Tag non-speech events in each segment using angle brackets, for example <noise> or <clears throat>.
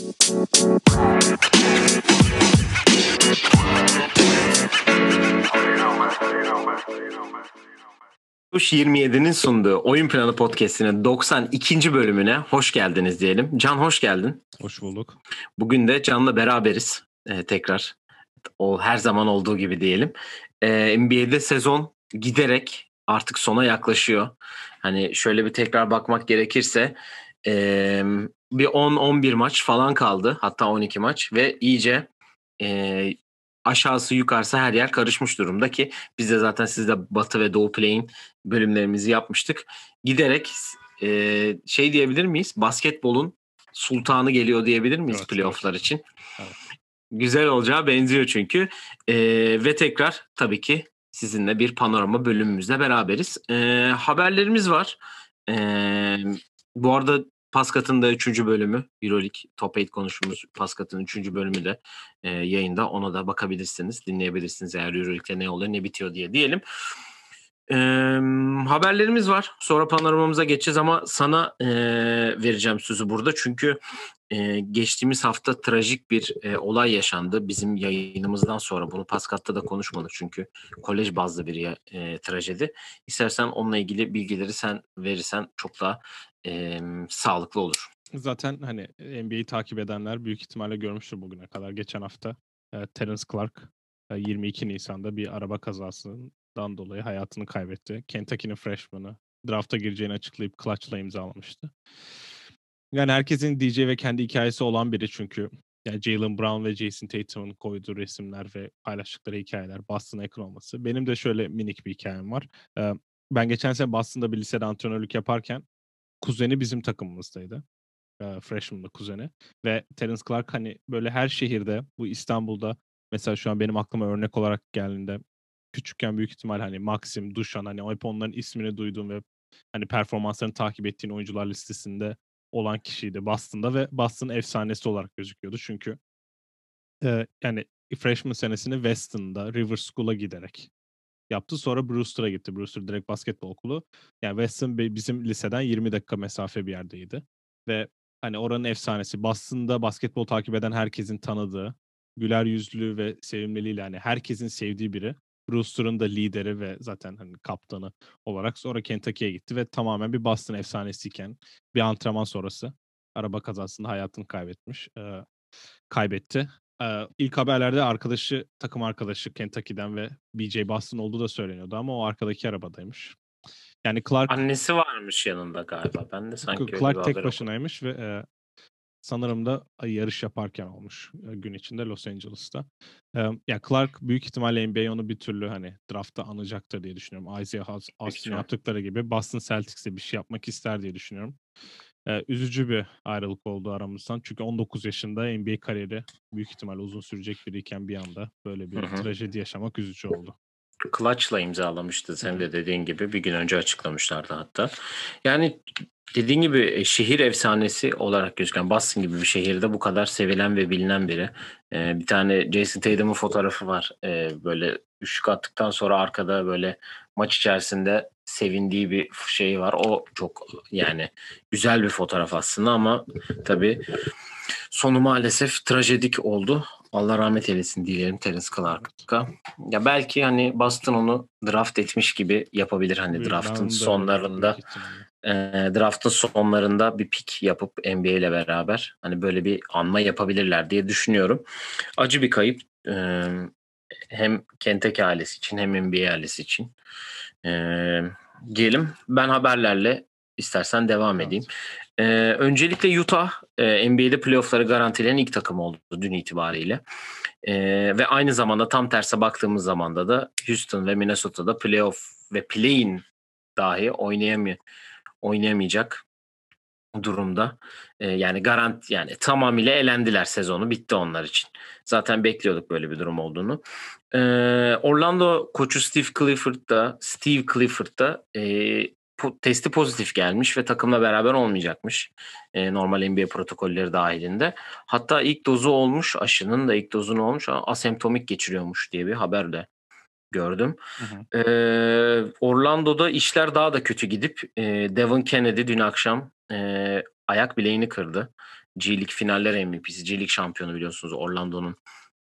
Kuş 27'nin sunduğu Oyun Planı Podcast'inin 92. bölümüne hoş geldiniz diyelim. Can hoş geldin. Hoş bulduk. Bugün de Can'la beraberiz ee, tekrar. O her zaman olduğu gibi diyelim. Ee, NBA'de sezon giderek artık sona yaklaşıyor. Hani şöyle bir tekrar bakmak gerekirse e, bir 10-11 maç falan kaldı. Hatta 12 maç ve iyice e, aşağısı yukarısı her yer karışmış durumda ki biz de zaten sizde Batı ve Doğu Play'in bölümlerimizi yapmıştık. Giderek e, şey diyebilir miyiz? Basketbolun sultanı geliyor diyebilir miyiz evet, playofflar evet. için? Evet. Güzel olacağı benziyor çünkü. E, ve tekrar tabii ki sizinle bir panorama bölümümüzle beraberiz. E, haberlerimiz var. E, bu arada Paskat'ın da 3. bölümü Euroleague Top 8 konuştuğumuz Paskat'ın 3. bölümü de e, yayında. Ona da bakabilirsiniz, dinleyebilirsiniz eğer Euroleague'de ne oluyor ne bitiyor diye diyelim. E, haberlerimiz var. Sonra panoramamıza geçeceğiz ama sana e, vereceğim sözü burada. Çünkü e, geçtiğimiz hafta trajik bir e, olay yaşandı. Bizim yayınımızdan sonra bunu Paskat'ta da konuşmadık çünkü kolej bazlı bir e, trajedi. İstersen onunla ilgili bilgileri sen verirsen çok daha e, sağlıklı olur. Zaten hani NBA'yi takip edenler büyük ihtimalle görmüştür bugüne kadar. Geçen hafta e, Terence Clark e, 22 Nisan'da bir araba kazasından dolayı hayatını kaybetti. Kentucky'nin freshman'ı drafta gireceğini açıklayıp clutch'la imzalamıştı. Yani herkesin DJ ve kendi hikayesi olan biri çünkü yani Jalen Brown ve Jason Tatum'un koyduğu resimler ve paylaştıkları hikayeler, Boston'a yakın olması. Benim de şöyle minik bir hikayem var. Ben geçen sene Boston'da bir lisede antrenörlük yaparken kuzeni bizim takımımızdaydı. Freshman'da kuzeni. Ve Terence Clark hani böyle her şehirde bu İstanbul'da mesela şu an benim aklıma örnek olarak geldiğinde küçükken büyük ihtimal hani Maxim, Duşan hani hep onların ismini duyduğum ve hani performanslarını takip ettiğin oyuncular listesinde olan kişiydi Boston'da ve Boston efsanesi olarak gözüküyordu. Çünkü e, yani freshman senesini Weston'da River School'a giderek yaptı. Sonra Brewster'a gitti. Brewster direkt basketbol okulu. Yani Weston bizim liseden 20 dakika mesafe bir yerdeydi. Ve hani oranın efsanesi. Boston'da basketbol takip eden herkesin tanıdığı, güler yüzlü ve sevimliliğiyle hani herkesin sevdiği biri. Brewster'ın da lideri ve zaten hani kaptanı olarak sonra Kentucky'ye gitti ve tamamen bir Boston efsanesiyken bir antrenman sonrası araba kazasında hayatını kaybetmiş. E, kaybetti. E, ilk haberlerde arkadaşı, takım arkadaşı Kentucky'den ve BJ Boston olduğu da söyleniyordu ama o arkadaki arabadaymış. Yani Clark annesi varmış yanında galiba. Ben de sanki Clark tek başınaymış ve e, sanırım da yarış yaparken olmuş gün içinde Los Angeles'ta. Ya Clark büyük ihtimalle NBA onu bir türlü hani draftta anacaktır diye düşünüyorum. Isaiah Austin yaptıkları gibi Boston Celtics'e bir şey yapmak ister diye düşünüyorum. Üzücü bir ayrılık oldu aramızdan. Çünkü 19 yaşında NBA kariyeri büyük ihtimalle uzun sürecek biriyken bir anda böyle bir Hı-hı. trajedi yaşamak üzücü oldu. Clutch'la imzalamıştı sen de dediğin gibi bir gün önce açıklamışlardı hatta. Yani dediğin gibi e, şehir efsanesi olarak gözüken Boston gibi bir şehirde bu kadar sevilen ve bilinen biri. Ee, bir tane Jason Tatum'un fotoğrafı var. Ee, böyle üçlük attıktan sonra arkada böyle maç içerisinde sevindiği bir şey var. O çok yani güzel bir fotoğraf aslında ama tabii sonu maalesef trajedik oldu. Allah rahmet eylesin diyelim Terence Clark'a. Ya belki hani Boston onu draft etmiş gibi yapabilir hani draftın sonlarında. E, draftın sonlarında bir pick yapıp NBA ile beraber hani böyle bir anma yapabilirler diye düşünüyorum. Acı bir kayıp e, hem Kentucky ailesi için hem NBA ailesi için. E, diyelim ben haberlerle istersen devam edeyim. Ee, öncelikle Utah e, NBA'de playoffları garantileyen ilk takım oldu dün itibariyle. E, ve aynı zamanda tam terse baktığımız zamanda da Houston ve Minnesota'da playoff ve play-in dahi oynayamay oynayamayacak durumda. E, yani garant yani tamamıyla elendiler sezonu bitti onlar için. Zaten bekliyorduk böyle bir durum olduğunu. E, Orlando koçu Steve Clifford da Steve Clifford da e, testi pozitif gelmiş ve takımla beraber olmayacakmış. E, normal NBA protokolleri dahilinde. Hatta ilk dozu olmuş aşının da ilk dozunu olmuş asemptomik geçiriyormuş diye bir haber de gördüm. Hı hı. E, Orlando'da işler daha da kötü gidip e, Devon Kennedy dün akşam e, ayak bileğini kırdı. G League finaller MVP'si. G League şampiyonu biliyorsunuz Orlando'nun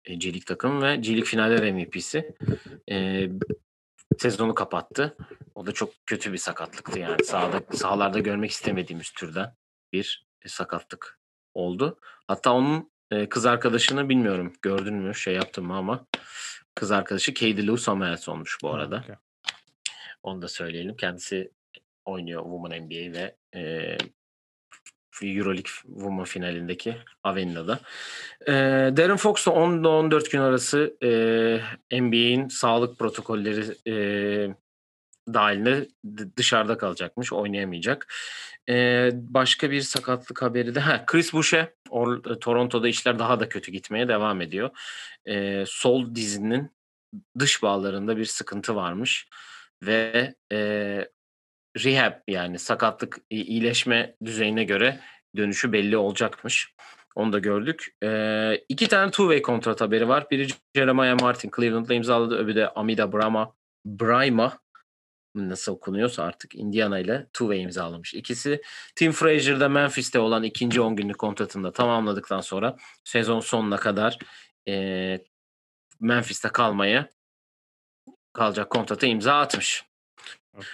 e, G League takımı ve G League finaller MVP'si. E, sezonu kapattı. O da çok kötü bir sakatlıktı yani. Sahada, sahalarda görmek istemediğimiz türden bir sakatlık oldu. Hatta onun kız arkadaşını bilmiyorum gördün mü şey yaptın mı ama kız arkadaşı Katie Lou Samuels olmuş bu arada. Okay. Onu da söyleyelim. Kendisi oynuyor Women NBA ve e, Euroleague Women finalindeki Avenida'da. E, Darren Fox da 10 14 gün arası e, NBA'in sağlık protokolleri e, dahilinde dışarıda kalacakmış. Oynayamayacak. E, başka bir sakatlık haberi de ha, Chris Boucher Or, Toronto'da işler daha da kötü gitmeye devam ediyor. E, sol dizinin dış bağlarında bir sıkıntı varmış ve e, rehab yani sakatlık iyileşme düzeyine göre dönüşü belli olacakmış. Onu da gördük. E, iki tane two-way kontrat haberi var. Biri Jeremiah Martin Cleveland'la imzaladı. Öbürü de Amida Brama Brahma nasıl okunuyorsa artık Indiana ile two-way imzalamış. İkisi Tim Frazier'da Memphis'te olan ikinci 10 günlük kontratını da tamamladıktan sonra sezon sonuna kadar e, Memphis'te kalmaya kalacak kontrata imza atmış. Evet.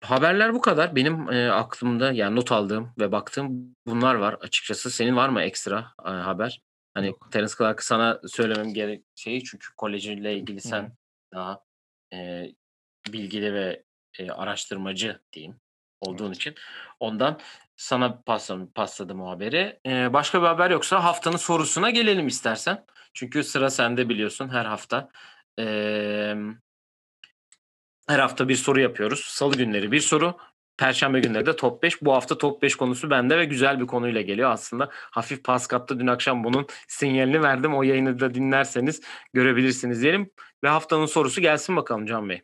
Haberler bu kadar. Benim e, aklımda yani not aldığım ve baktığım bunlar var açıkçası. Senin var mı ekstra e, haber? Hani Yok. Terence Clark'ı sana söylemem gerek şeyi çünkü kolejiyle ilgili sen Hı. daha e, bilgili ve e, araştırmacı diyeyim olduğun Evet. için ondan sana pasladım, pasladım o haberi. E, başka bir haber yoksa haftanın sorusuna gelelim istersen. Çünkü sıra sende biliyorsun her hafta. E, her hafta bir soru yapıyoruz. Salı günleri bir soru. Perşembe günleri de top 5. Bu hafta top 5 konusu bende ve güzel bir konuyla geliyor aslında. Hafif Paskat'ta dün akşam bunun sinyalini verdim. O yayını da dinlerseniz görebilirsiniz diyelim. Ve haftanın sorusu gelsin bakalım Can Bey.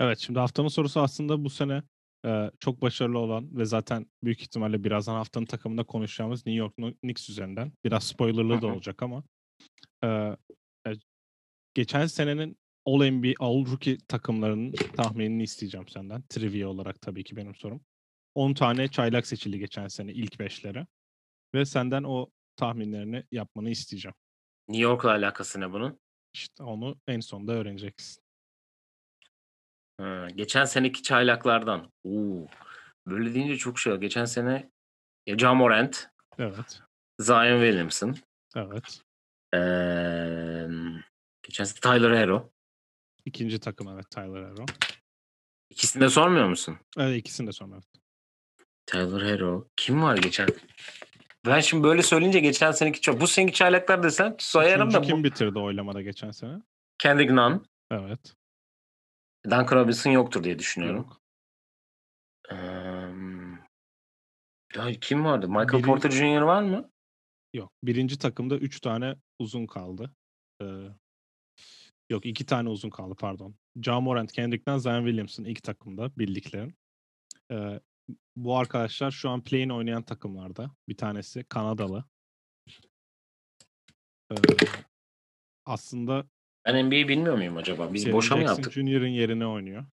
Evet şimdi haftanın sorusu aslında bu sene e, çok başarılı olan ve zaten büyük ihtimalle birazdan haftanın takımında konuşacağımız New York Knicks üzerinden. Biraz spoilerlı da olacak ama e, e, geçen senenin All NBA, All Rookie takımlarının tahminini isteyeceğim senden. Trivia olarak tabii ki benim sorum. 10 tane çaylak seçildi geçen sene ilk beşlere. Ve senden o tahminlerini yapmanı isteyeceğim. New York'la alakası ne bunun? İşte onu en sonunda öğreneceksin. Ha, geçen seneki çaylaklardan. Oo, böyle deyince çok şey. Geçen sene ya Ja Morant, Evet. Zion Williamson, Evet. eee, geçen sene Tyler Hero. İkinci takım evet Tyler Hero. İkisini de sormuyor musun? Evet ikisini de sonra. Tyler Hero. Kim var geçen? Ben şimdi böyle söyleyince geçen seneki çok. Bu seneki çaylaklar desen sayarım da kim bu. bitirdi oylamada geçen sene? Kendrick Nunn. Evet. Duncan Robinson yoktur diye düşünüyorum. Yok. Eee, ya kim vardı? Michael Biri- Porter Jr. var mı? Yok. Birinci takımda üç tane uzun kaldı. Ee, yok iki tane uzun kaldı pardon. Ja Morant, Kendrick Nunn, Zion Williamson ilk takımda bildiklerin. Ee, bu arkadaşlar şu an play-in oynayan takımlarda. Bir tanesi Kanadalı. Ee, aslında Ben NBA'yi bilmiyor muyum acaba? Biz Jaren boşa mı Jackson yaptık? Jr.'ın yerine oynuyor.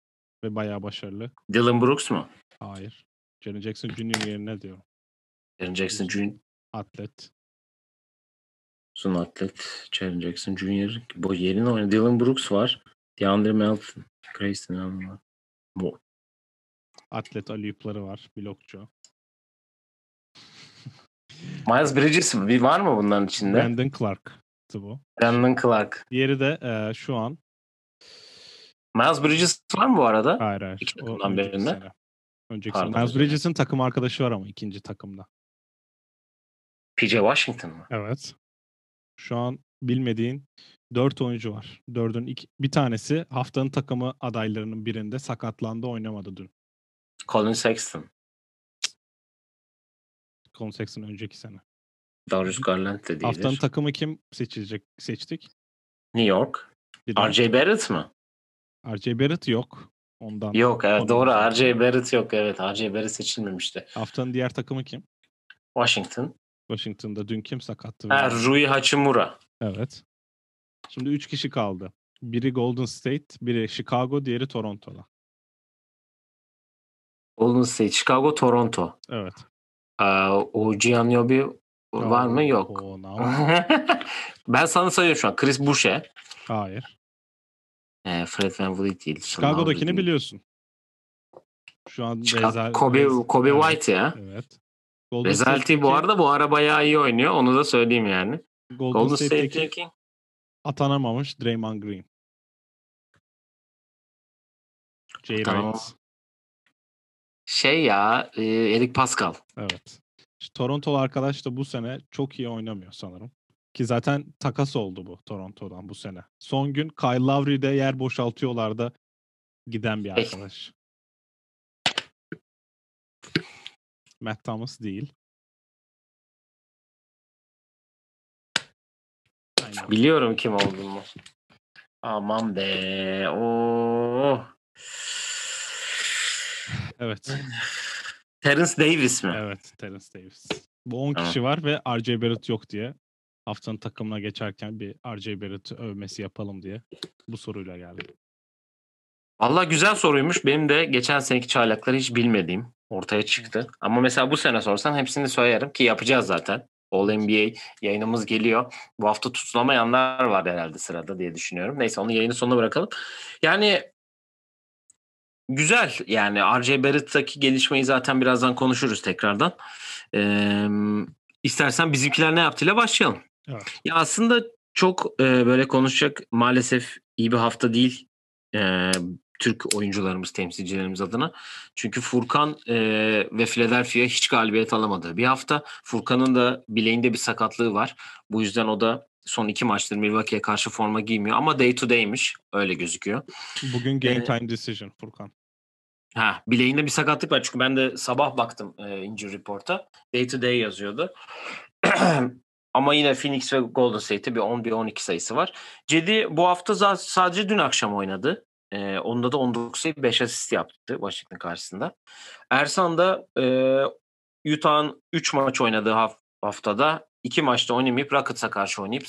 Ve bayağı başarılı. Dylan Brooks mu? Hayır. Jaren Jackson Jr. yerine diyor. Jaren Jackson Jr. Atlet. Uzun atlet. Jaren Jackson Jr. Bu yerine oynadı. Dylan Brooks var. DeAndre Melton. Grayson Allen var. Bu. Atlet alüyupları var. Blokçu. Miles Bridges bir var mı bunların içinde? Brandon Clark'tı bu. Brandon Clark. Diğeri de e, şu an Miles Bridges var mı bu arada? hayır hayır. İki takımdan önceki birinde. sene. Önceki Pardon, sene. Miles. Bridges'in takım arkadaşı var ama ikinci takımda. PJ Washington mı? Evet. Şu an bilmediğin dört oyuncu var. Dördün iki, bir tanesi haftanın takımı adaylarının birinde sakatlandı oynamadı dün. Colin Sexton. Colin Sexton önceki sene. Darius Garland de değildir. Haftanın takımı kim seçilecek seçtik? New York. RJ Barrett mı? RJ Barrett yok. Ondan. Yok evet Ondan doğru. RJ Barrett yok. Evet RJ Barrett seçilmemişti. Haftanın diğer takımı kim? Washington. Washington'da dün kim sakattı? Ha, Rui Hachimura. Evet. Şimdi 3 kişi kaldı. Biri Golden State, biri Chicago, diğeri Toronto'da. Golden State, Chicago, Toronto. Evet. Aa, o Giannobi Var mı? Yok. <laughs> Ben sana sayıyorum şu an. Chris Boucher. Hayır. E, Fred Van Vliet değil. Chicago'dakini değil. biliyorsun. Şu an Chicago- Rezal- Kobe, Kobe evet, White ya. Evet. Golden Rezalti bu State'deki- arada bu ara bayağı iyi oynuyor. Onu da söyleyeyim yani. Golden, Golden State'deki State'deki atanamamış Draymond Green. Jay Wright. şey ya e, Eric Pascal. Evet. İşte Torontolu arkadaş da bu sene çok iyi oynamıyor sanırım. Ki zaten takas oldu bu Toronto'dan bu sene. Son gün Kyle Lowry'de yer boşaltıyorlar da giden bir arkadaş. Matt Thomas değil. Aynen. Biliyorum kim olduğunu. Aman be. Oo. Evet. <laughs> Terence Davis mi? Evet. Terence Davis. Bu 10 Tamam. kişi var ve RJ Barrett yok diye haftanın takımına geçerken bir RJ Barrett övmesi yapalım diye bu soruyla geldim. Valla güzel soruymuş. Benim de geçen seneki çaylakları hiç bilmediğim ortaya çıktı. Ama mesela bu sene sorsan hepsini söylerim ki yapacağız zaten. All NBA yayınımız geliyor. Bu hafta tutunamayanlar var herhalde sırada diye düşünüyorum. Neyse onu yayının sonuna bırakalım. Yani güzel yani RJ Barrett'taki gelişmeyi zaten birazdan konuşuruz tekrardan. Ee, istersen bizimkiler ne yaptığıyla başlayalım. Evet. Ya aslında çok e, böyle konuşacak maalesef iyi bir hafta değil e, Türk oyuncularımız, temsilcilerimiz adına. Çünkü Furkan e, ve Philadelphia hiç galibiyet alamadı. Bir hafta Furkan'ın da bileğinde bir sakatlığı var. Bu yüzden o da son iki maçtır Milwaukee'ye karşı forma giymiyor. Ama day to day'miş. Öyle gözüküyor. Bugün game Ee, time decision Furkan. Ha, bileğinde bir sakatlık var. Çünkü ben de sabah baktım e, injury report'a. Day to day yazıyordu. <clears throat> Ama yine Phoenix ve Golden State'te bir 11-12 sayısı var. Cedi bu hafta sadece dün akşam oynadı. E, onda da 19 sayı 5 asist yaptı Washington karşısında. Ersan da e, Utah'ın 3 maç oynadığı haf- haftada 2 maçta oynamayıp Rockets'a karşı oynayıp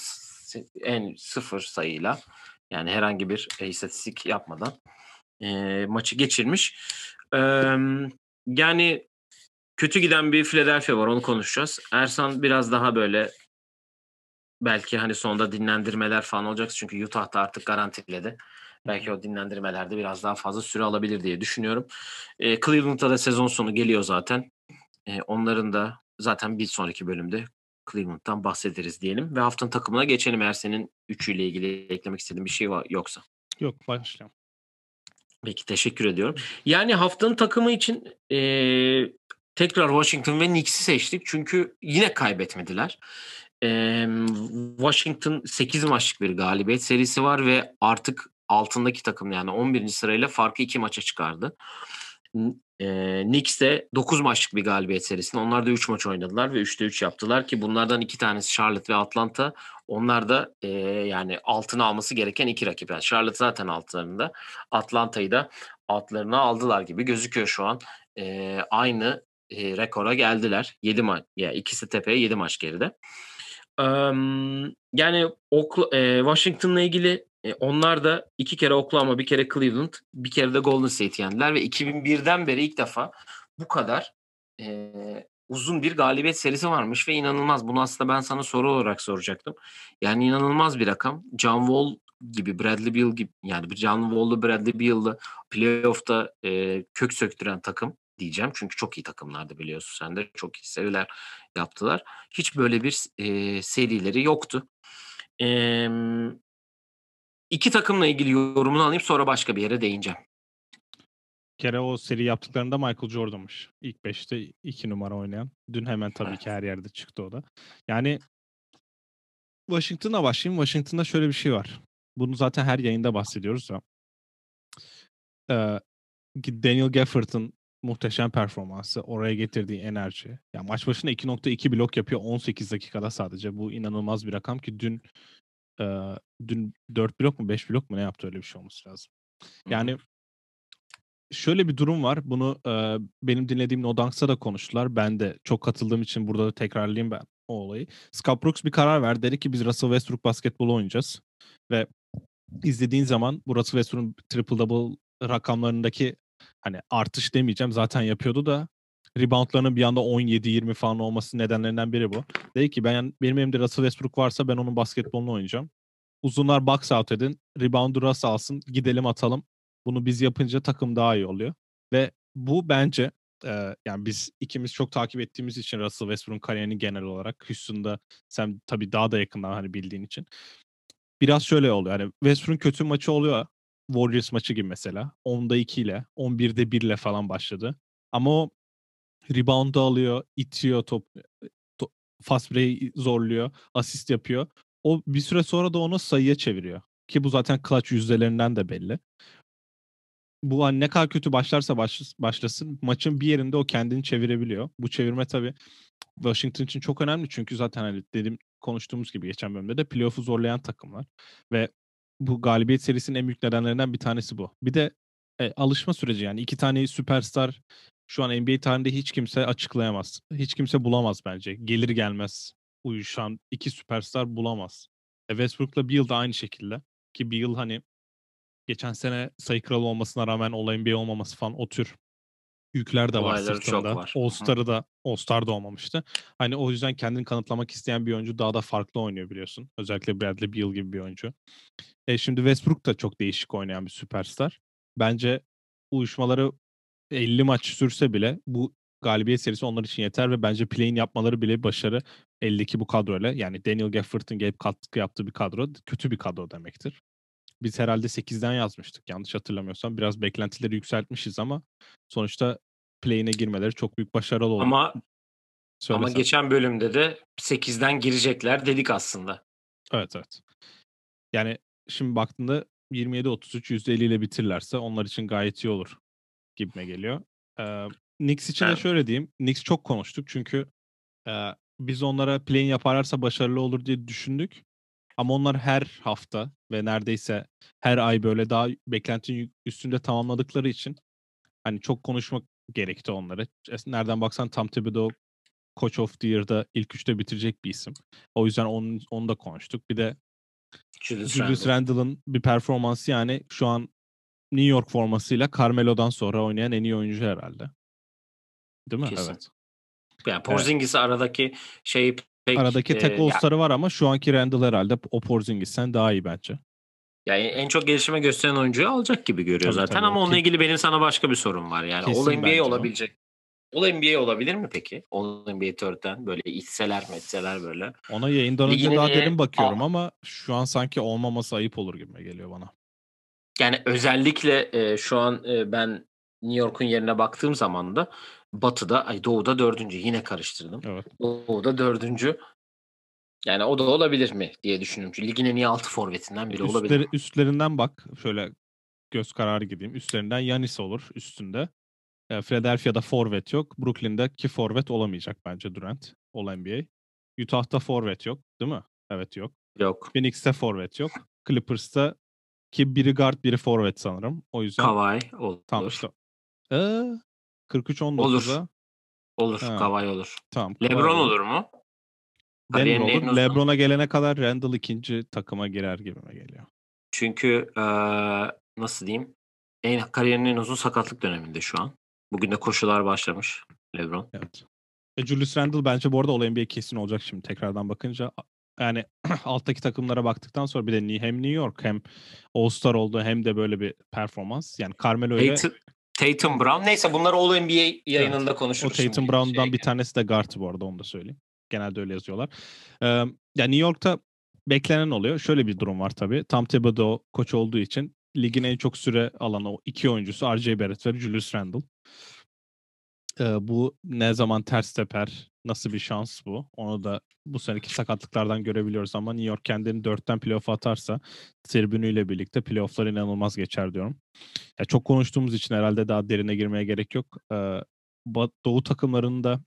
en sıfır sayıyla yani herhangi bir istatistik yapmadan e, maçı geçirmiş. E, yani kötü giden bir Philadelphia var onu konuşacağız. Ersan biraz daha böyle belki hani sonunda dinlendirmeler falan olacak çünkü Utah'ta artık garantiledi. Belki o dinlendirmelerde biraz daha fazla süre alabilir diye düşünüyorum. E, Cleveland'da da sezon sonu geliyor zaten. E, onların da zaten bir sonraki bölümde Cleveland'dan bahsederiz diyelim. Ve haftanın takımına geçelim eğer senin üçüyle ilgili eklemek istediğin bir şey var yoksa. Yok başlayalım. Peki teşekkür ediyorum. Yani haftanın takımı için eee, tekrar Washington ve Knicks'i seçtik. Çünkü yine kaybetmediler. Eee, Washington 8 maçlık bir galibiyet serisi var ve artık altındaki takım yani 11. sırayla farkı 2 maça çıkardı. Eee, Knicks de 9 maçlık bir galibiyet serisinde. Onlar da 3 maç oynadılar ve 3'te 3 yaptılar ki bunlardan iki tanesi Charlotte ve Atlanta. Onlar da eee, yani altına alması gereken iki rakip. Yani Charlotte zaten altlarında. Atlanta'yı da altlarına aldılar gibi gözüküyor şu an. Ee, aynı e, rekora geldiler. 7 maç ya ikisi tepeye 7 maç geride. Eee, yani e, Washington'la ilgili e, onlar da iki kere Oklahoma, bir kere Cleveland, bir kere de Golden State yendiler ve 2001'den beri ilk defa bu kadar e, uzun bir galibiyet serisi varmış ve inanılmaz. Bunu aslında ben sana soru olarak soracaktım. Yani inanılmaz bir rakam. John Wall gibi, Bradley Beal gibi yani John Wall'lu Bradley Beal'lı playoff'ta e, kök söktüren takım diyeceğim. Çünkü çok iyi takımlardı biliyorsun sen de. Çok iyi seriler yaptılar. Hiç böyle bir e, serileri yoktu. E, iki takımla ilgili yorumunu alayım sonra başka bir yere değineceğim. Bir kere o seri yaptıklarında Michael Jordan'mış. İlk 5'te 2 numara oynayan. Dün hemen tabii Evet. ki her yerde çıktı o da. Yani Washington'a başlayayım. Washington'da şöyle bir şey var. Bunu zaten her yayında bahsediyoruz ya. Ee, Daniel Gafford'ın muhteşem performansı, oraya getirdiği enerji. Ya maç başına 2.2 blok yapıyor 18 dakikada sadece. Bu inanılmaz bir rakam ki dün e, dün 4 blok mu 5 blok mu ne yaptı öyle bir şey olması lazım. Yani şöyle bir durum var. Bunu e, benim dinlediğim No Dunks'ta da konuştular. Ben de çok katıldığım için burada da tekrarlayayım ben o olayı. Scott Brooks bir karar verdi. Dedi ki biz Russell Westbrook basketbolu oynayacağız. Ve izlediğin zaman bu Russell Westbrook'un triple double rakamlarındaki hani artış demeyeceğim zaten yapıyordu da reboundlarının bir anda 17-20 falan olması nedenlerinden biri bu. Dedi ki ben benim elimde Russell Westbrook varsa ben onun basketbolunu oynayacağım. Uzunlar box out edin. Reboundu Russ alsın. Gidelim atalım. Bunu biz yapınca takım daha iyi oluyor. Ve bu bence e, yani biz ikimiz çok takip ettiğimiz için Russell Westbrook'un kariyerini genel olarak Houston'da sen tabii daha da yakından hani bildiğin için biraz şöyle oluyor. Yani Westbrook'un kötü maçı oluyor. Warriors maçı gibi mesela. 10'da 2 ile 11'de 1 ile falan başladı. Ama o rebound'u alıyor, itiyor top, to, fast break zorluyor, asist yapıyor. O bir süre sonra da onu sayıya çeviriyor. Ki bu zaten clutch yüzdelerinden de belli. Bu hani ne kadar kötü başlarsa baş, başlasın maçın bir yerinde o kendini çevirebiliyor. Bu çevirme tabii Washington için çok önemli çünkü zaten hani dedim konuştuğumuz gibi geçen bölümde de playoff'u zorlayan takımlar ve bu galibiyet serisinin en büyük nedenlerinden bir tanesi bu. Bir de e, alışma süreci yani iki tane süperstar şu an NBA tarihinde hiç kimse açıklayamaz. Hiç kimse bulamaz bence. Gelir gelmez uyuşan iki süperstar bulamaz. E, Westbrook'la Beal da aynı şekilde. Ki Beal hani geçen sene sayı kralı olmasına rağmen All NBA olmaması falan o tür yükler de var Olayları sırtında. var. All-Star'ı da All-Star da olmamıştı. Hani o yüzden kendini kanıtlamak isteyen bir oyuncu daha da farklı oynuyor biliyorsun. Özellikle Bradley Beal gibi bir oyuncu. E şimdi Westbrook da çok değişik oynayan bir süperstar. Bence uyuşmaları 50 maç sürse bile bu galibiyet serisi onlar için yeter ve bence play'in yapmaları bile başarı 52 bu kadroyla. Yani Daniel Gafford'ın gelip katkı yaptığı bir kadro kötü bir kadro demektir. Biz herhalde 8'den yazmıştık yanlış hatırlamıyorsam. Biraz beklentileri yükseltmişiz ama sonuçta play'ine girmeleri çok büyük başarılı oldu. Ama Söyle ama geçen bölümde de 8'den girecekler dedik aslında. Evet evet. Yani şimdi baktığında 27-33 %50 ile bitirirlerse onlar için gayet iyi olur gibime geliyor. Ee, Knicks için de şöyle diyeyim. Knicks çok konuştuk çünkü e, biz onlara play yaparlarsa başarılı olur diye düşündük. Ama onlar her hafta ve neredeyse her ay böyle daha beklentinin üstünde tamamladıkları için hani çok konuşmak gerekti onları. Nereden baksan Tom Thibodeau Coach of the Year'da ilk üçte bitirecek bir isim. O yüzden onu, onu da konuştuk. Bir de Julius Julius Randle. Randle'ın bir performansı yani şu an New York formasıyla Carmelo'dan sonra oynayan en iyi oyuncu herhalde. Değil mi? Kesin. Evet. Yani Porzingis aradaki şeyi pek Aradaki e, tek ya- All-Star'ı var ama şu anki Randle herhalde o Porzingis'ten daha iyi bence. yani en çok gelişime gösteren oyuncuyu alacak gibi görüyor Tabii, zaten tabii. ama onunla ilgili benim sana başka bir sorum var. Yani All NBA olabilecek. All NBA olabilir mi peki? All NBA 4'ten böyle içseler metseler böyle. Ona yayından önce Liginin daha en- derin bakıyorum Aa. ama şu an sanki olmaması ayıp olur gibi geliyor bana. Yani özellikle e, şu an e, ben New York'un yerine baktığım zaman da Batı'da, ay Doğu'da dördüncü. Yine karıştırdım. Evet. Doğu'da dördüncü. Yani o da olabilir mi diye düşünüyorum. Çünkü ligin en iyi altı forvetinden biri olabilir. Üstleri, üstlerinden bak. Şöyle göz kararı gideyim. Üstlerinden Yanis olur üstünde. E, Philadelphia'da forvet yok. Brooklyn'de ki forvet olamayacak bence Durant. All NBA. Utah'ta forvet yok. Değil mi? Evet yok. Yok. Phoenix'te forvet yok. Clippers'ta ki biri guard biri forvet sanırım. O yüzden Kavay olur. tamam işte. Ee, 43-19'a Olur. Olur. Ha. Kavay olur. tamam. Kawhi LeBron olur mu? Denver Kariyerinin en olur. LeBron'a gelene kadar Randall ikinci takıma girer gibime geliyor. Çünkü eee, nasıl diyeyim? En kariyerinin en uzun sakatlık döneminde şu an. Bugün de koşular başlamış LeBron. Evet. E, Julius Randle bence bu arada All NBA kesin olacak şimdi tekrardan bakınca. Yani <clears throat> alttaki takımlara baktıktan sonra bir de hem New York hem All-Star oldu hem de böyle bir performans. Yani Carmelo ile Tatum, Tatum Brown. Neyse bunları All NBA yayınında o konuşuruz. Tatum şimdi. Brown'dan Şey- bir tanesi de guard bu arada onu da söyleyeyim. Genelde öyle yazıyorlar. Ee, yani New York'ta beklenen oluyor. Şöyle bir durum var tabii. Tom Thibodeau koç olduğu için ligin en çok süre alan o iki oyuncusu R.J. Barrett ve Julius Randle. Ee, bu ne zaman ters teper? Nasıl bir şans bu? Onu da bu seneki sakatlıklardan görebiliyoruz ama New York kendini dörtten playoff atarsa tribünüyle birlikte playofflar inanılmaz geçer diyorum. Ya çok konuştuğumuz için herhalde daha derine girmeye gerek yok. Ee, Doğu takımlarının da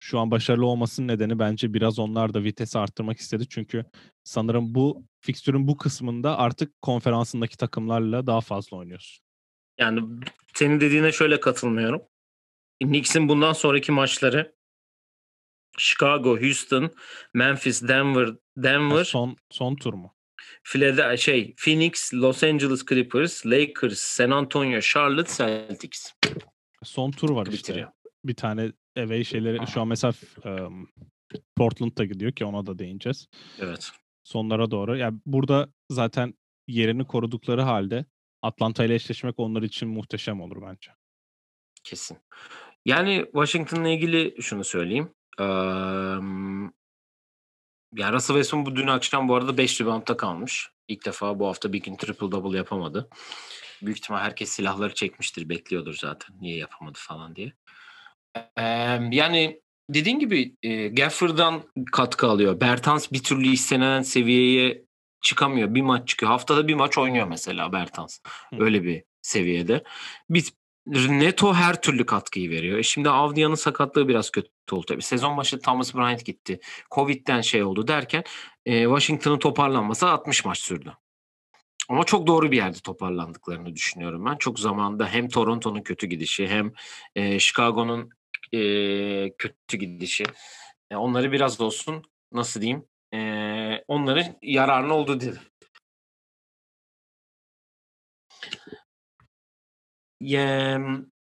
şu an başarılı olmasının nedeni bence biraz onlar da vitesi arttırmak istedi. Çünkü sanırım bu fikstürün bu kısmında artık konferansındaki takımlarla daha fazla oynuyorsun. Yani senin dediğine şöyle katılmıyorum. Knicks'in bundan sonraki maçları Chicago, Houston, Memphis, Denver, Ha, Denver, son son tur mu? Philadelphia, şey, Phoenix, Los Angeles Clippers, Lakers, San Antonio, Charlotte, Celtics Son tur var işte. bitiriyor. bir tane away şeyleri şu an mesela emm, Portland'da gidiyor ki ona da değineceğiz. Evet. Sonlara doğru. Ya, burada zaten yerini korudukları halde Atlanta ile eşleşmek onlar için muhteşem olur bence. Kesin. Yani Washington'la ilgili şunu söyleyeyim. Emm ya Russell Westbrook bu dün akşam bu arada 5 rebound'da kalmış. İlk defa bu hafta bir gün triple double yapamadı. Büyük ihtimal herkes silahları çekmiştir, bekliyordur zaten niye yapamadı falan diye. Emm, yani dediğin gibi, eee, Gafford'dan katkı alıyor. Bertans bir türlü istenilen seviyeye çıkamıyor. Bir maç çıkıyor. Haftada bir maç oynuyor mesela Bertans. Öyle bir seviyede. Biz Neto her türlü katkıyı veriyor. E, şimdi Avdia'nın sakatlığı biraz kötü oldu tabii. Sezon başı Thomas Bryant gitti. Covid'den şey oldu derken, eee, Washington'ın toparlanması 60 maç sürdü. Ama çok doğru bir yerde toparlandıklarını düşünüyorum ben. Çok zamanında hem Toronto'nun kötü gidişi hem, eee, Chicago'nun, eee, kötü gidişi, eee, onları biraz olsun nasıl diyeyim, eee, onların yararına oldu derim.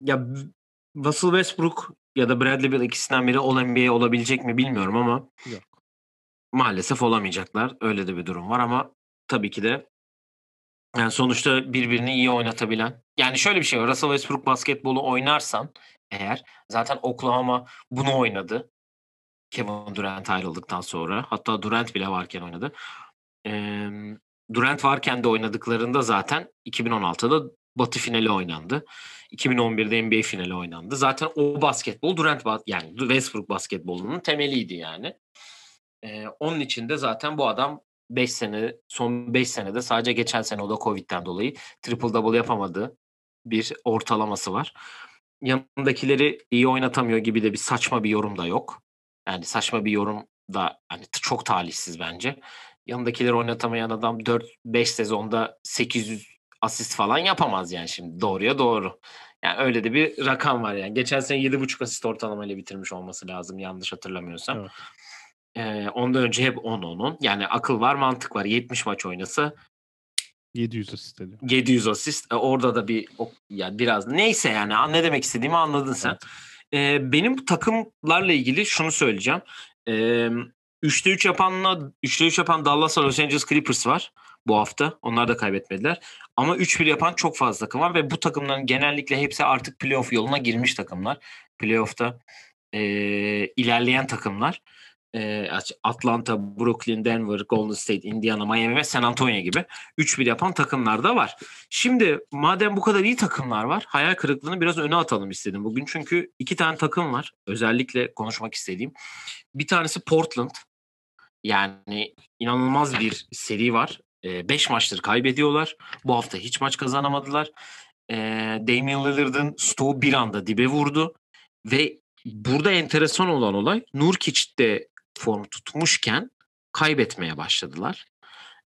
Ya, b Russell Westbrook ya da Bradley Beal ikisinden biri All-NBA olabilecek mi bilmiyorum ama Yok. maalesef olamayacaklar. Öyle de bir durum var ama tabii ki de yani sonuçta birbirini iyi oynatabilen yani şöyle bir şey var. Russell Westbrook basketbolu oynarsan eğer zaten Oklahoma bunu oynadı. Kevin Durant ayrıldıktan sonra. Hatta Durant bile varken oynadı. Emm, Durant varken de oynadıklarında zaten 2016'da Batı finali oynandı. 2011'de NBA finali oynandı. Zaten o basketbol Durant yani Westbrook basketbolunun temeliydi yani. Eee, onun için de zaten bu adam 5 sene son 5 senede sadece geçen sene o da Covid'den dolayı triple double yapamadığı bir ortalaması var. Yanındakileri iyi oynatamıyor gibi de bir saçma bir yorum da yok. Yani saçma bir yorum da hani çok talihsiz bence. Yanındakileri oynatamayan adam 4-5 sezonda 800 asist falan yapamaz yani şimdi doğruya doğru. Yani öyle de bir rakam var yani. Geçen sene 7,5 asist ortalamayla bitirmiş olması lazım yanlış hatırlamıyorsam. Evet. Eee, ondan önce hep 10 onun. Yani akıl var, mantık var. 70 maç oynasa 700 asist ediyor. 700 asist. E, orada da bir o ya biraz neyse yani ne demek istediğimi anladın sen. Evet. Eee, benim takımlarla ilgili şunu söyleyeceğim. Emm, 3'te 3 yapanla 3'te 3 yapan Dallas'la Los Angeles Clippers var bu hafta. Onlar da kaybetmediler. Ama 3-1 yapan çok fazla takım var ve bu takımların genellikle hepsi artık playoff yoluna girmiş takımlar. Playoff'ta eee, ilerleyen takımlar. Atlanta, Brooklyn, Denver, Golden State, Indiana, Miami ve San Antonio gibi 3-1 yapan takımlar da var. Şimdi madem bu kadar iyi takımlar var, hayal kırıklığını biraz öne atalım istedim bugün. Çünkü 2 tane takım var özellikle konuşmak istediğim. Bir tanesi Portland. Yani inanılmaz bir seri var. Eee, 5 maçtır kaybediyorlar. Bu hafta hiç maç kazanamadılar. Eee, Damian Lillard'ın stoğu bir anda dibe vurdu ve burada enteresan olan olay Nurkic de form tutmuşken kaybetmeye başladılar.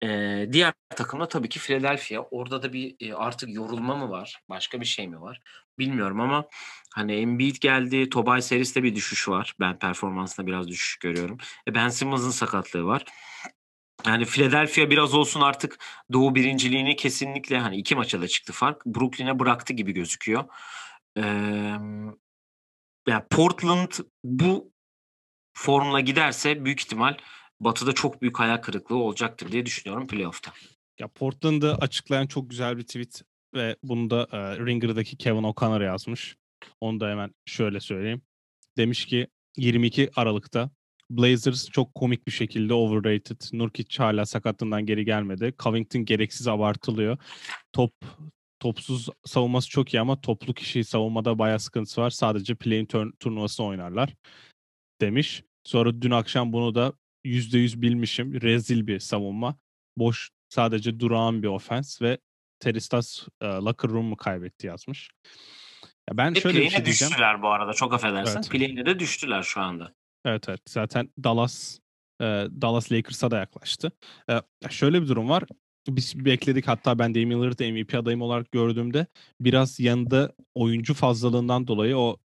Eee, diğer takım da tabii ki Philadelphia. Orada da bir, eee, artık yorulma mı var, başka bir şey mi var bilmiyorum ama hani Embiid geldi, Tobias Harris'te bir düşüş var. Ben performansında biraz düşüş görüyorum. E, Ben Simmons'ın sakatlığı var. Yani Philadelphia biraz olsun artık Doğu birinciliğini kesinlikle hani 2 maça da çıktı fark. Brooklyn'e bıraktı gibi gözüküyor. Emm, ya Portland bu formla giderse büyük ihtimal Batı'da çok büyük hayal kırıklığı olacaktır diye düşünüyorum playoff'ta. Ya Portland'ı açıklayan çok güzel bir tweet ve bunu da eee, Ringer'daki Kevin O'Connor yazmış. Onu da hemen şöyle söyleyeyim. Demiş ki 22 Aralık'ta Blazers çok komik bir şekilde overrated. Nurkic hala sakatlığından geri gelmedi. Covington gereksiz abartılıyor. Top topsuz savunması çok iyi ama toplu kişi savunmada bayağı sıkıntısı var. Sadece play-in turn- turnuvasını oynarlar demiş. Sonra dün akşam bunu da %100 bilmişim. Rezil bir savunma. Boş sadece durağan bir ofens ve Teristas e, locker room'u kaybetti yazmış. Ya ben Ve şöyle bir şey diyeceğim. düştüler bu arada çok affedersin. Evet. Play'ine de düştüler şu anda. Evet evet. Zaten Dallas e, Dallas Lakers'a da yaklaştı. E, şöyle bir durum var. Biz bekledik hatta ben Damian Lillard'ı MVP adayım olarak gördüğümde biraz yanında oyuncu fazlalığından dolayı o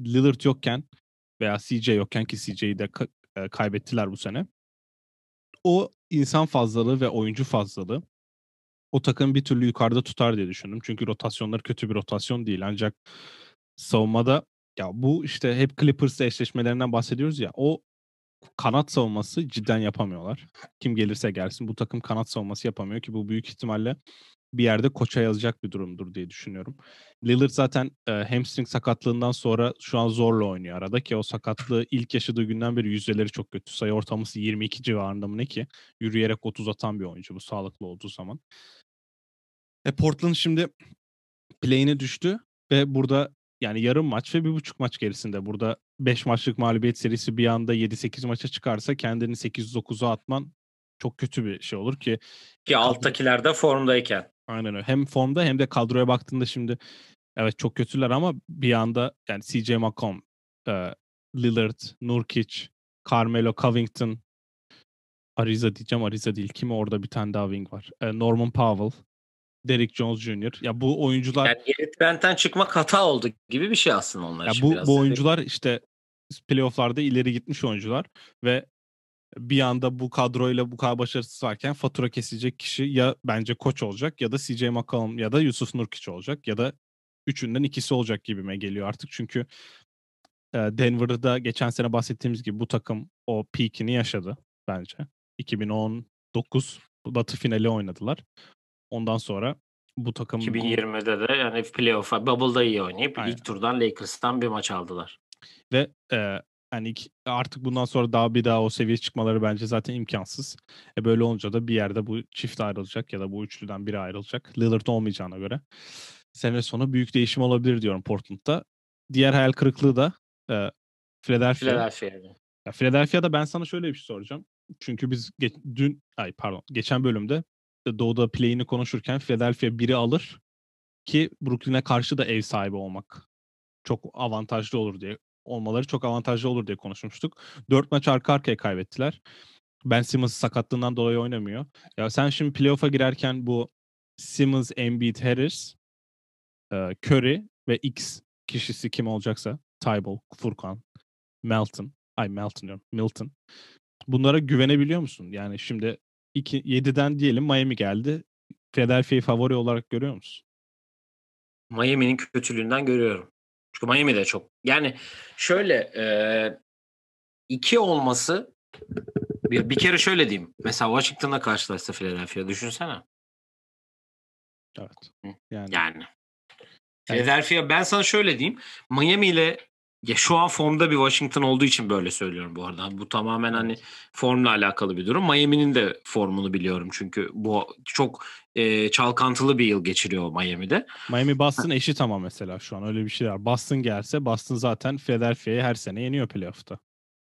Lillard yokken veya CJ yokken ki CJ'yi de e, kaybettiler bu sene. O insan fazlalığı ve oyuncu fazlalığı o takım bir türlü yukarıda tutar diye düşündüm. Çünkü rotasyonları kötü bir rotasyon değil. Ancak savunmada Ya bu işte hep Clippers'la eşleşmelerinden bahsediyoruz ya. O kanat savunması cidden yapamıyorlar. Kim gelirse gelsin bu takım kanat savunması yapamıyor ki bu büyük ihtimalle bir yerde koça yazacak bir durumdur diye düşünüyorum. Lillard zaten e, hamstring sakatlığından sonra şu an zorla oynuyor arada ki o sakatlığı ilk yaşadığı günden beri yüzdeleri çok kötü. Sayı ortalaması 22 civarında mı ne ki? Yürüyerek 30 atan bir oyuncu bu sağlıklı olduğu zaman. E Portland şimdi play'ine düştü ve burada yani yarım maç ve bir buçuk maç gerisinde. Burada 5 maçlık mağlubiyet serisi bir anda 7-8 maça çıkarsa kendini 8-9'a atman çok kötü bir şey olur ki. Ki alttakiler de formdayken. Aynen öyle. Hem formda hem de kadroya baktığında şimdi evet çok kötüler ama bir anda yani CJ McCollum, e, Lillard, Nurkic, Carmelo Covington, Ariza diyeceğim Ariza değil. Kimi orada bir tane daha wing var. E, Norman Powell, Derrick Jones Jr. Ya bu oyuncular Yani Gary Trent'ten çıkmak hata oldu gibi bir şey aslında onlar ya için bu biraz. bu oyuncular işte playoff'larda ileri gitmiş oyuncular ve bir anda bu kadroyla bu kadar başarısız varken fatura kesilecek kişi ya bence koç olacak ya da CJ McCollum ya da Yusuf Nurkic olacak ya da üçünden ikisi olacak gibime geliyor artık. Çünkü e, Denver'da geçen sene bahsettiğimiz gibi bu takım o peak'ini yaşadı bence. 2019 Batı finali oynadılar. Ondan sonra bu takım 2020'de de yani playoff'a Bubble'da iyi oynayıp Aynen. ilk turdan Lakers'tan bir maç aldılar. Ve e, hani artık bundan sonra daha bir daha o seviyeye çıkmaları bence zaten imkansız. E böyle olunca da bir yerde bu çift ayrılacak ya da bu üçlüden biri ayrılacak. Lillard olmayacağına göre. Sene sonu büyük değişim olabilir diyorum Portland'da. Diğer hayal kırıklığı da e, Philadelphia. Philadelphia'da. Ya Philadelphia'da ben sana şöyle bir şey soracağım. Çünkü biz ge- dün ay pardon geçen bölümde Doğu'da play'ini konuşurken Philadelphia biri alır ki Brooklyn'e karşı da ev sahibi olmak çok avantajlı olur diye olmaları çok avantajlı olur diye konuşmuştuk. Dört maç arka arkaya kaybettiler. Ben Simmons sakatlığından dolayı oynamıyor. Ya sen şimdi playoff'a girerken bu Simmons, Embiid, Harris, e, Curry ve X kişisi kim olacaksa Tybal, Furkan, Melton, ay Melton diyorum, Milton. Bunlara güvenebiliyor musun? Yani şimdi 2 7'den diyelim Miami geldi. Philadelphia'yı favori olarak görüyor musun? Miami'nin kötülüğünden görüyorum. Çünkü Miami de çok. Yani şöyle e, iki olması bir, bir kere şöyle diyeyim. Mesela Washington'la karşılaşsa Philadelphia düşünsene. Evet. Yani, Yani. Philadelphia ben sana şöyle diyeyim. Miami ile ya şu an formda bir Washington olduğu için böyle söylüyorum bu arada. Bu tamamen hani formla alakalı bir durum. Miami'nin de formunu biliyorum çünkü bu çok e, çalkantılı bir yıl geçiriyor Miami'de. Miami Boston eşit ama mesela şu an öyle bir şey var. Boston gelse Boston zaten Philadelphia'yı her sene yeniyor playoff'ta.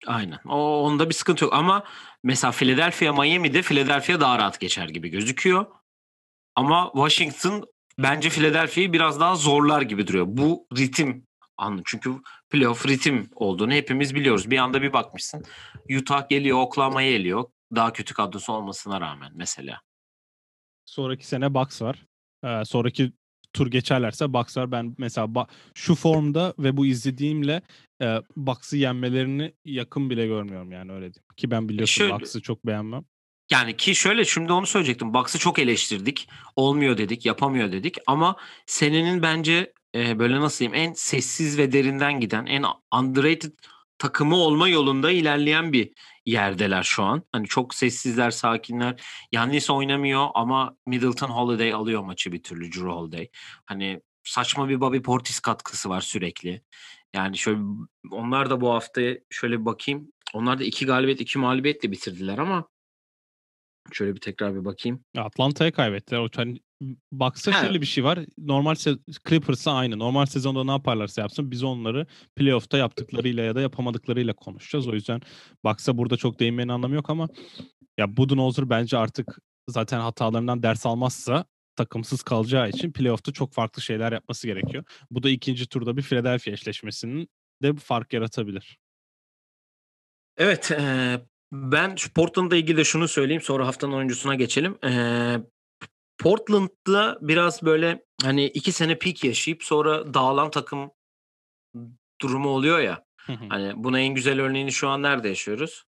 Aynen. O onda bir sıkıntı yok ama mesela Philadelphia Miami'de Philadelphia daha rahat geçer gibi gözüküyor. Ama Washington bence Philadelphia'yı biraz daha zorlar gibi duruyor. Bu ritim anlı. Çünkü playoff ritim olduğunu hepimiz biliyoruz. Bir anda bir bakmışsın. Utah geliyor, Oklahoma'ya geliyor. Daha kötü kadrosu olmasına rağmen mesela. Sonraki sene Bucks var. Ee, sonraki tur geçerlerse Bucks var. Ben mesela ba- şu formda ve bu izlediğimle e, Bucks'ı yenmelerini yakın bile görmüyorum yani öyle diyeyim. Ki ben biliyorsun Şöyle- Bucks'ı çok beğenmem. Yani ki şöyle şimdi onu söyleyecektim. Bucks'ı çok eleştirdik. Olmuyor dedik, yapamıyor dedik. Ama senenin bence e, böyle nasıl diyeyim en sessiz ve derinden giden, en underrated takımı olma yolunda ilerleyen bir yerdeler şu an. Hani çok sessizler, sakinler. Yannis oynamıyor ama Middleton Holiday alıyor maçı bir türlü Drew Holiday. Hani saçma bir Bobby Portis katkısı var sürekli. Yani şöyle onlar da bu hafta şöyle bir bakayım. Onlar da iki galibiyet, iki mağlubiyetle bitirdiler ama Şöyle bir tekrar bir bakayım. Ya Atlanta'ya kaybettiler. O Ha. şöyle bir şey var. Normal se- Clippers'la aynı. Normal sezonda ne yaparlarsa yapsın biz onları playoff'ta yaptıklarıyla ya da yapamadıklarıyla konuşacağız. O yüzden Bucks'a burada çok değinmenin anlamı yok ama ya Budenholzer bence artık zaten hatalarından ders almazsa takımsız kalacağı için playoff'ta çok farklı şeyler yapması gerekiyor. Bu da ikinci turda bir Philadelphia eşleşmesinin de fark yaratabilir. Evet, eee, ben Portland'la ilgili de şunu söyleyeyim sonra haftanın oyuncusuna geçelim. Eee, Portland'da biraz böyle hani iki sene peak yaşayıp sonra dağılan takım durumu oluyor ya. Hani buna en güzel örneğini şu an nerede yaşıyoruz?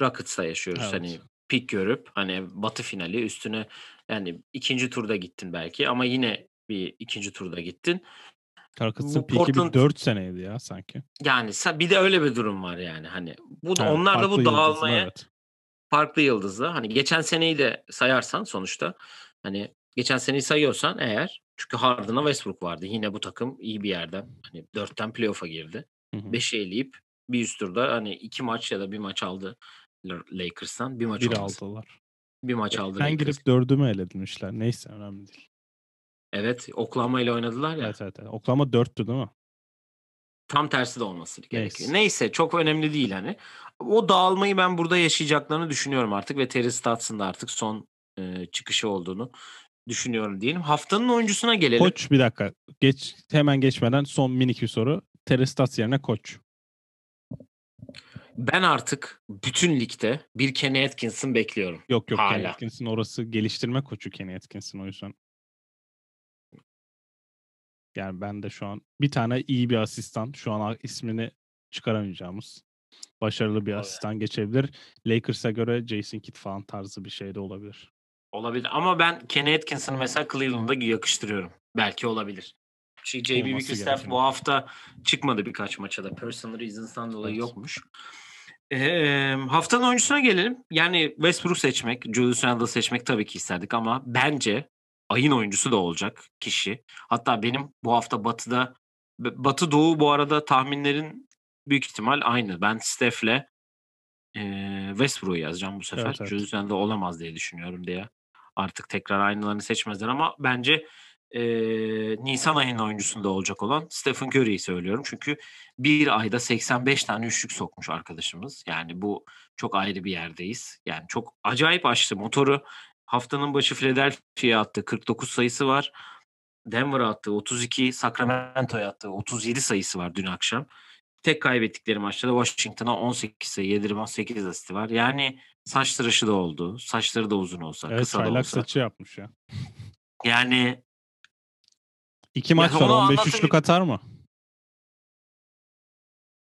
Rockets'ta yaşıyoruz. Evet. Hani peak görüp hani batı finali üstüne yani ikinci turda gittin belki ama yine bir ikinci turda gittin. Clarkson'ın Bu peak'i bir Portland- 4 seneydi ya sanki. Yani bir de öyle bir durum var yani hani. Bu Evet, onlar da bu dağılmaya evet. Farklı yıldızlı. Hani geçen seneyi de sayarsan sonuçta hani geçen seneyi sayıyorsan eğer çünkü Harden'a Westbrook vardı. Yine bu takım iyi bir yerden hani dörtten playoff'a girdi. Hı hı. 5'i eleyip bir üst turda hani iki maç ya da bir maç aldı Lakers'tan. Bir maç Bir olmasın. aldılar. Bir maç aldı Sen girip dördü mü eledinmişler? Neyse önemli değil. Evet Oklahoma ile oynadılar ya. Evet evet. evet. Oklahoma 4'tü değil mi? Tam tersi de olması gerekiyor. Neyse. Neyse çok önemli değil hani. O dağılmayı ben burada yaşayacaklarını düşünüyorum artık ve Terry Stotts'ın da artık son e, çıkışı olduğunu düşünüyorum diyelim. Haftanın oyuncusuna gelelim. Koç bir dakika. Geç hemen geçmeden son minik bir soru. Terestas yerine koç. Ben artık bütün ligde bir Kenny Atkinson bekliyorum. Yok yok Kenny Hala. Atkinson orası geliştirme koçu Kenny Atkinson o yüzden. Yani ben de şu an bir tane iyi bir asistan şu an ismini çıkaramayacağımız başarılı bir Evet. asistan geçebilir. Lakers'a göre Jason Kidd falan tarzı bir şey de olabilir. Olabilir ama ben Kenny Atkinson'ı mesela Cleveland'a yakıştırıyorum. Belki olabilir. Şey, JB Bickerstaff bu hafta çıkmadı birkaç maça da. Personal reasons'tan dolayı Evet. yokmuş. Ee, haftanın oyuncusuna gelelim. Yani Westbrook seçmek, Julius Randle seçmek tabii ki isterdik ama bence ayın oyuncusu da olacak kişi. Hatta benim bu hafta Batı'da Batı Doğu bu arada tahminlerin büyük ihtimal aynı. Ben Steph'le eee Westbrook'u yazacağım bu sefer. Evet, evet. Randle olamaz diye düşünüyorum diye. Artık tekrar aynılarını seçmezler ama bence eee, Nisan ayının oyuncusunda olacak olan Stephen Curry'yi söylüyorum. Çünkü bir ayda 85 tane üçlük sokmuş arkadaşımız. Yani bu çok ayrı bir yerdeyiz. Yani çok acayip açtı motoru. Haftanın başı Philadelphia'ya attı 49 sayısı var. Denver'a attığı 32, Sacramento'ya attığı 37 sayısı var dün akşam. Tek kaybettikleri maçta da Washington'a 18 sayı, 7 rebound, 8 asisti var. Yani saç tıraşı da oldu. Saçları da uzun olsa, Evet kısa da olsa. saçı yapmış ya. Yani İki maç var onu 15 anlatın- üçlük atar mı?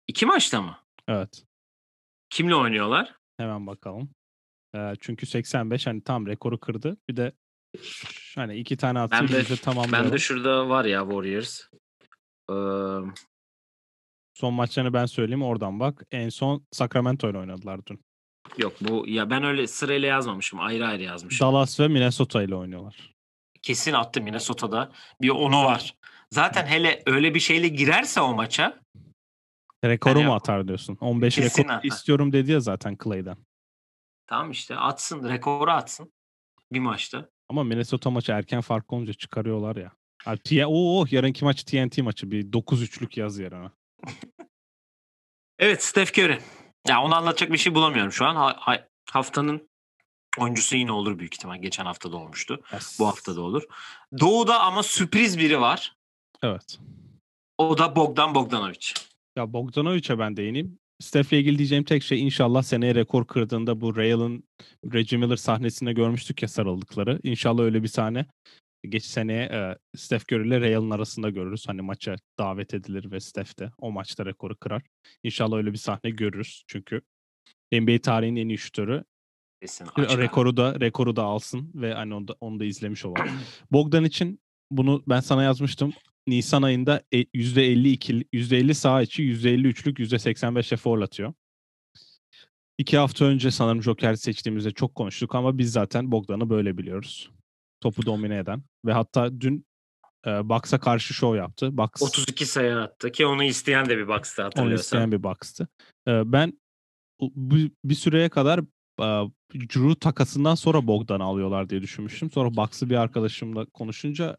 iki maçta mı? Evet. Kimle oynuyorlar? Hemen bakalım. Çünkü 85 hani tam rekoru kırdı. Bir de hani iki tane atsa Ben de- tamamlayalım. Ben de şurada var ya Warriors. Ee, Son maçlarını ben söyleyeyim oradan bak. En son Sacramento ile oynadılar dün. yok bu ya ben öyle sırayla yazmamışım. Ayrı ayrı yazmışım. Dallas ve Minnesota ile oynuyorlar. Kesin attı Minnesota'da. Bir onu var. Zaten hele öyle bir şeyle girerse o maça Rekoru Yani mu atar diyorsun? 15 Kesin rekor atar. istiyorum dedi ya zaten Clay'den. Tamam işte atsın rekoru atsın bir maçta. Ama Minnesota maçı erken fark olunca çıkarıyorlar ya. Abi, T- Oo, yarınki maç TNT maçı. Bir 9-3'lük yaz yerine. Evet Steph Curry. Ya onu anlatacak bir şey bulamıyorum şu an. Ha- ha- haftanın oyuncusu yine olur büyük ihtimal. Geçen hafta da olmuştu. Bu hafta da olur. Doğu'da ama sürpriz biri var. Evet. O da Bogdan Bogdanovic. Ya Bogdanovic'e ben değineyim. Steph'le ilgili diyeceğim tek şey inşallah seneye rekor kırdığında bu Real'ın Reggie Miller sahnesinde görmüştük ya sarıldıkları. İnşallah öyle bir sahne geç seneye e, Steph Curry ile Real'ın arasında görürüz. Hani maça davet edilir ve Steph de o maçta rekoru kırar. İnşallah öyle bir sahne görürüz. Çünkü NBA tarihinin en iyi şutörü. Kesin açık ara. Rekoru da rekoru da alsın ve hani onu da, onu da izlemiş olalım. Bogdan için bunu ben sana yazmıştım. Nisan ayında e- %52 %50 sağ içi, %53'lük, %85'e foul atıyor. İki hafta önce sanırım Joker seçtiğimizde çok konuştuk ama biz zaten Bogdan'ı böyle biliyoruz. Topu domine eden ve hatta dün e, Bucks'a karşı şov yaptı. Bucks 32 sayı attı ki onu isteyen de bir onu hatırlıyorsan. isteyen bir Bucks'tı. E, ben bu, bir süreye kadar Drew takasından sonra Bogdan'ı alıyorlar diye düşünmüştüm. Sonra Bucks'ı bir arkadaşımla konuşunca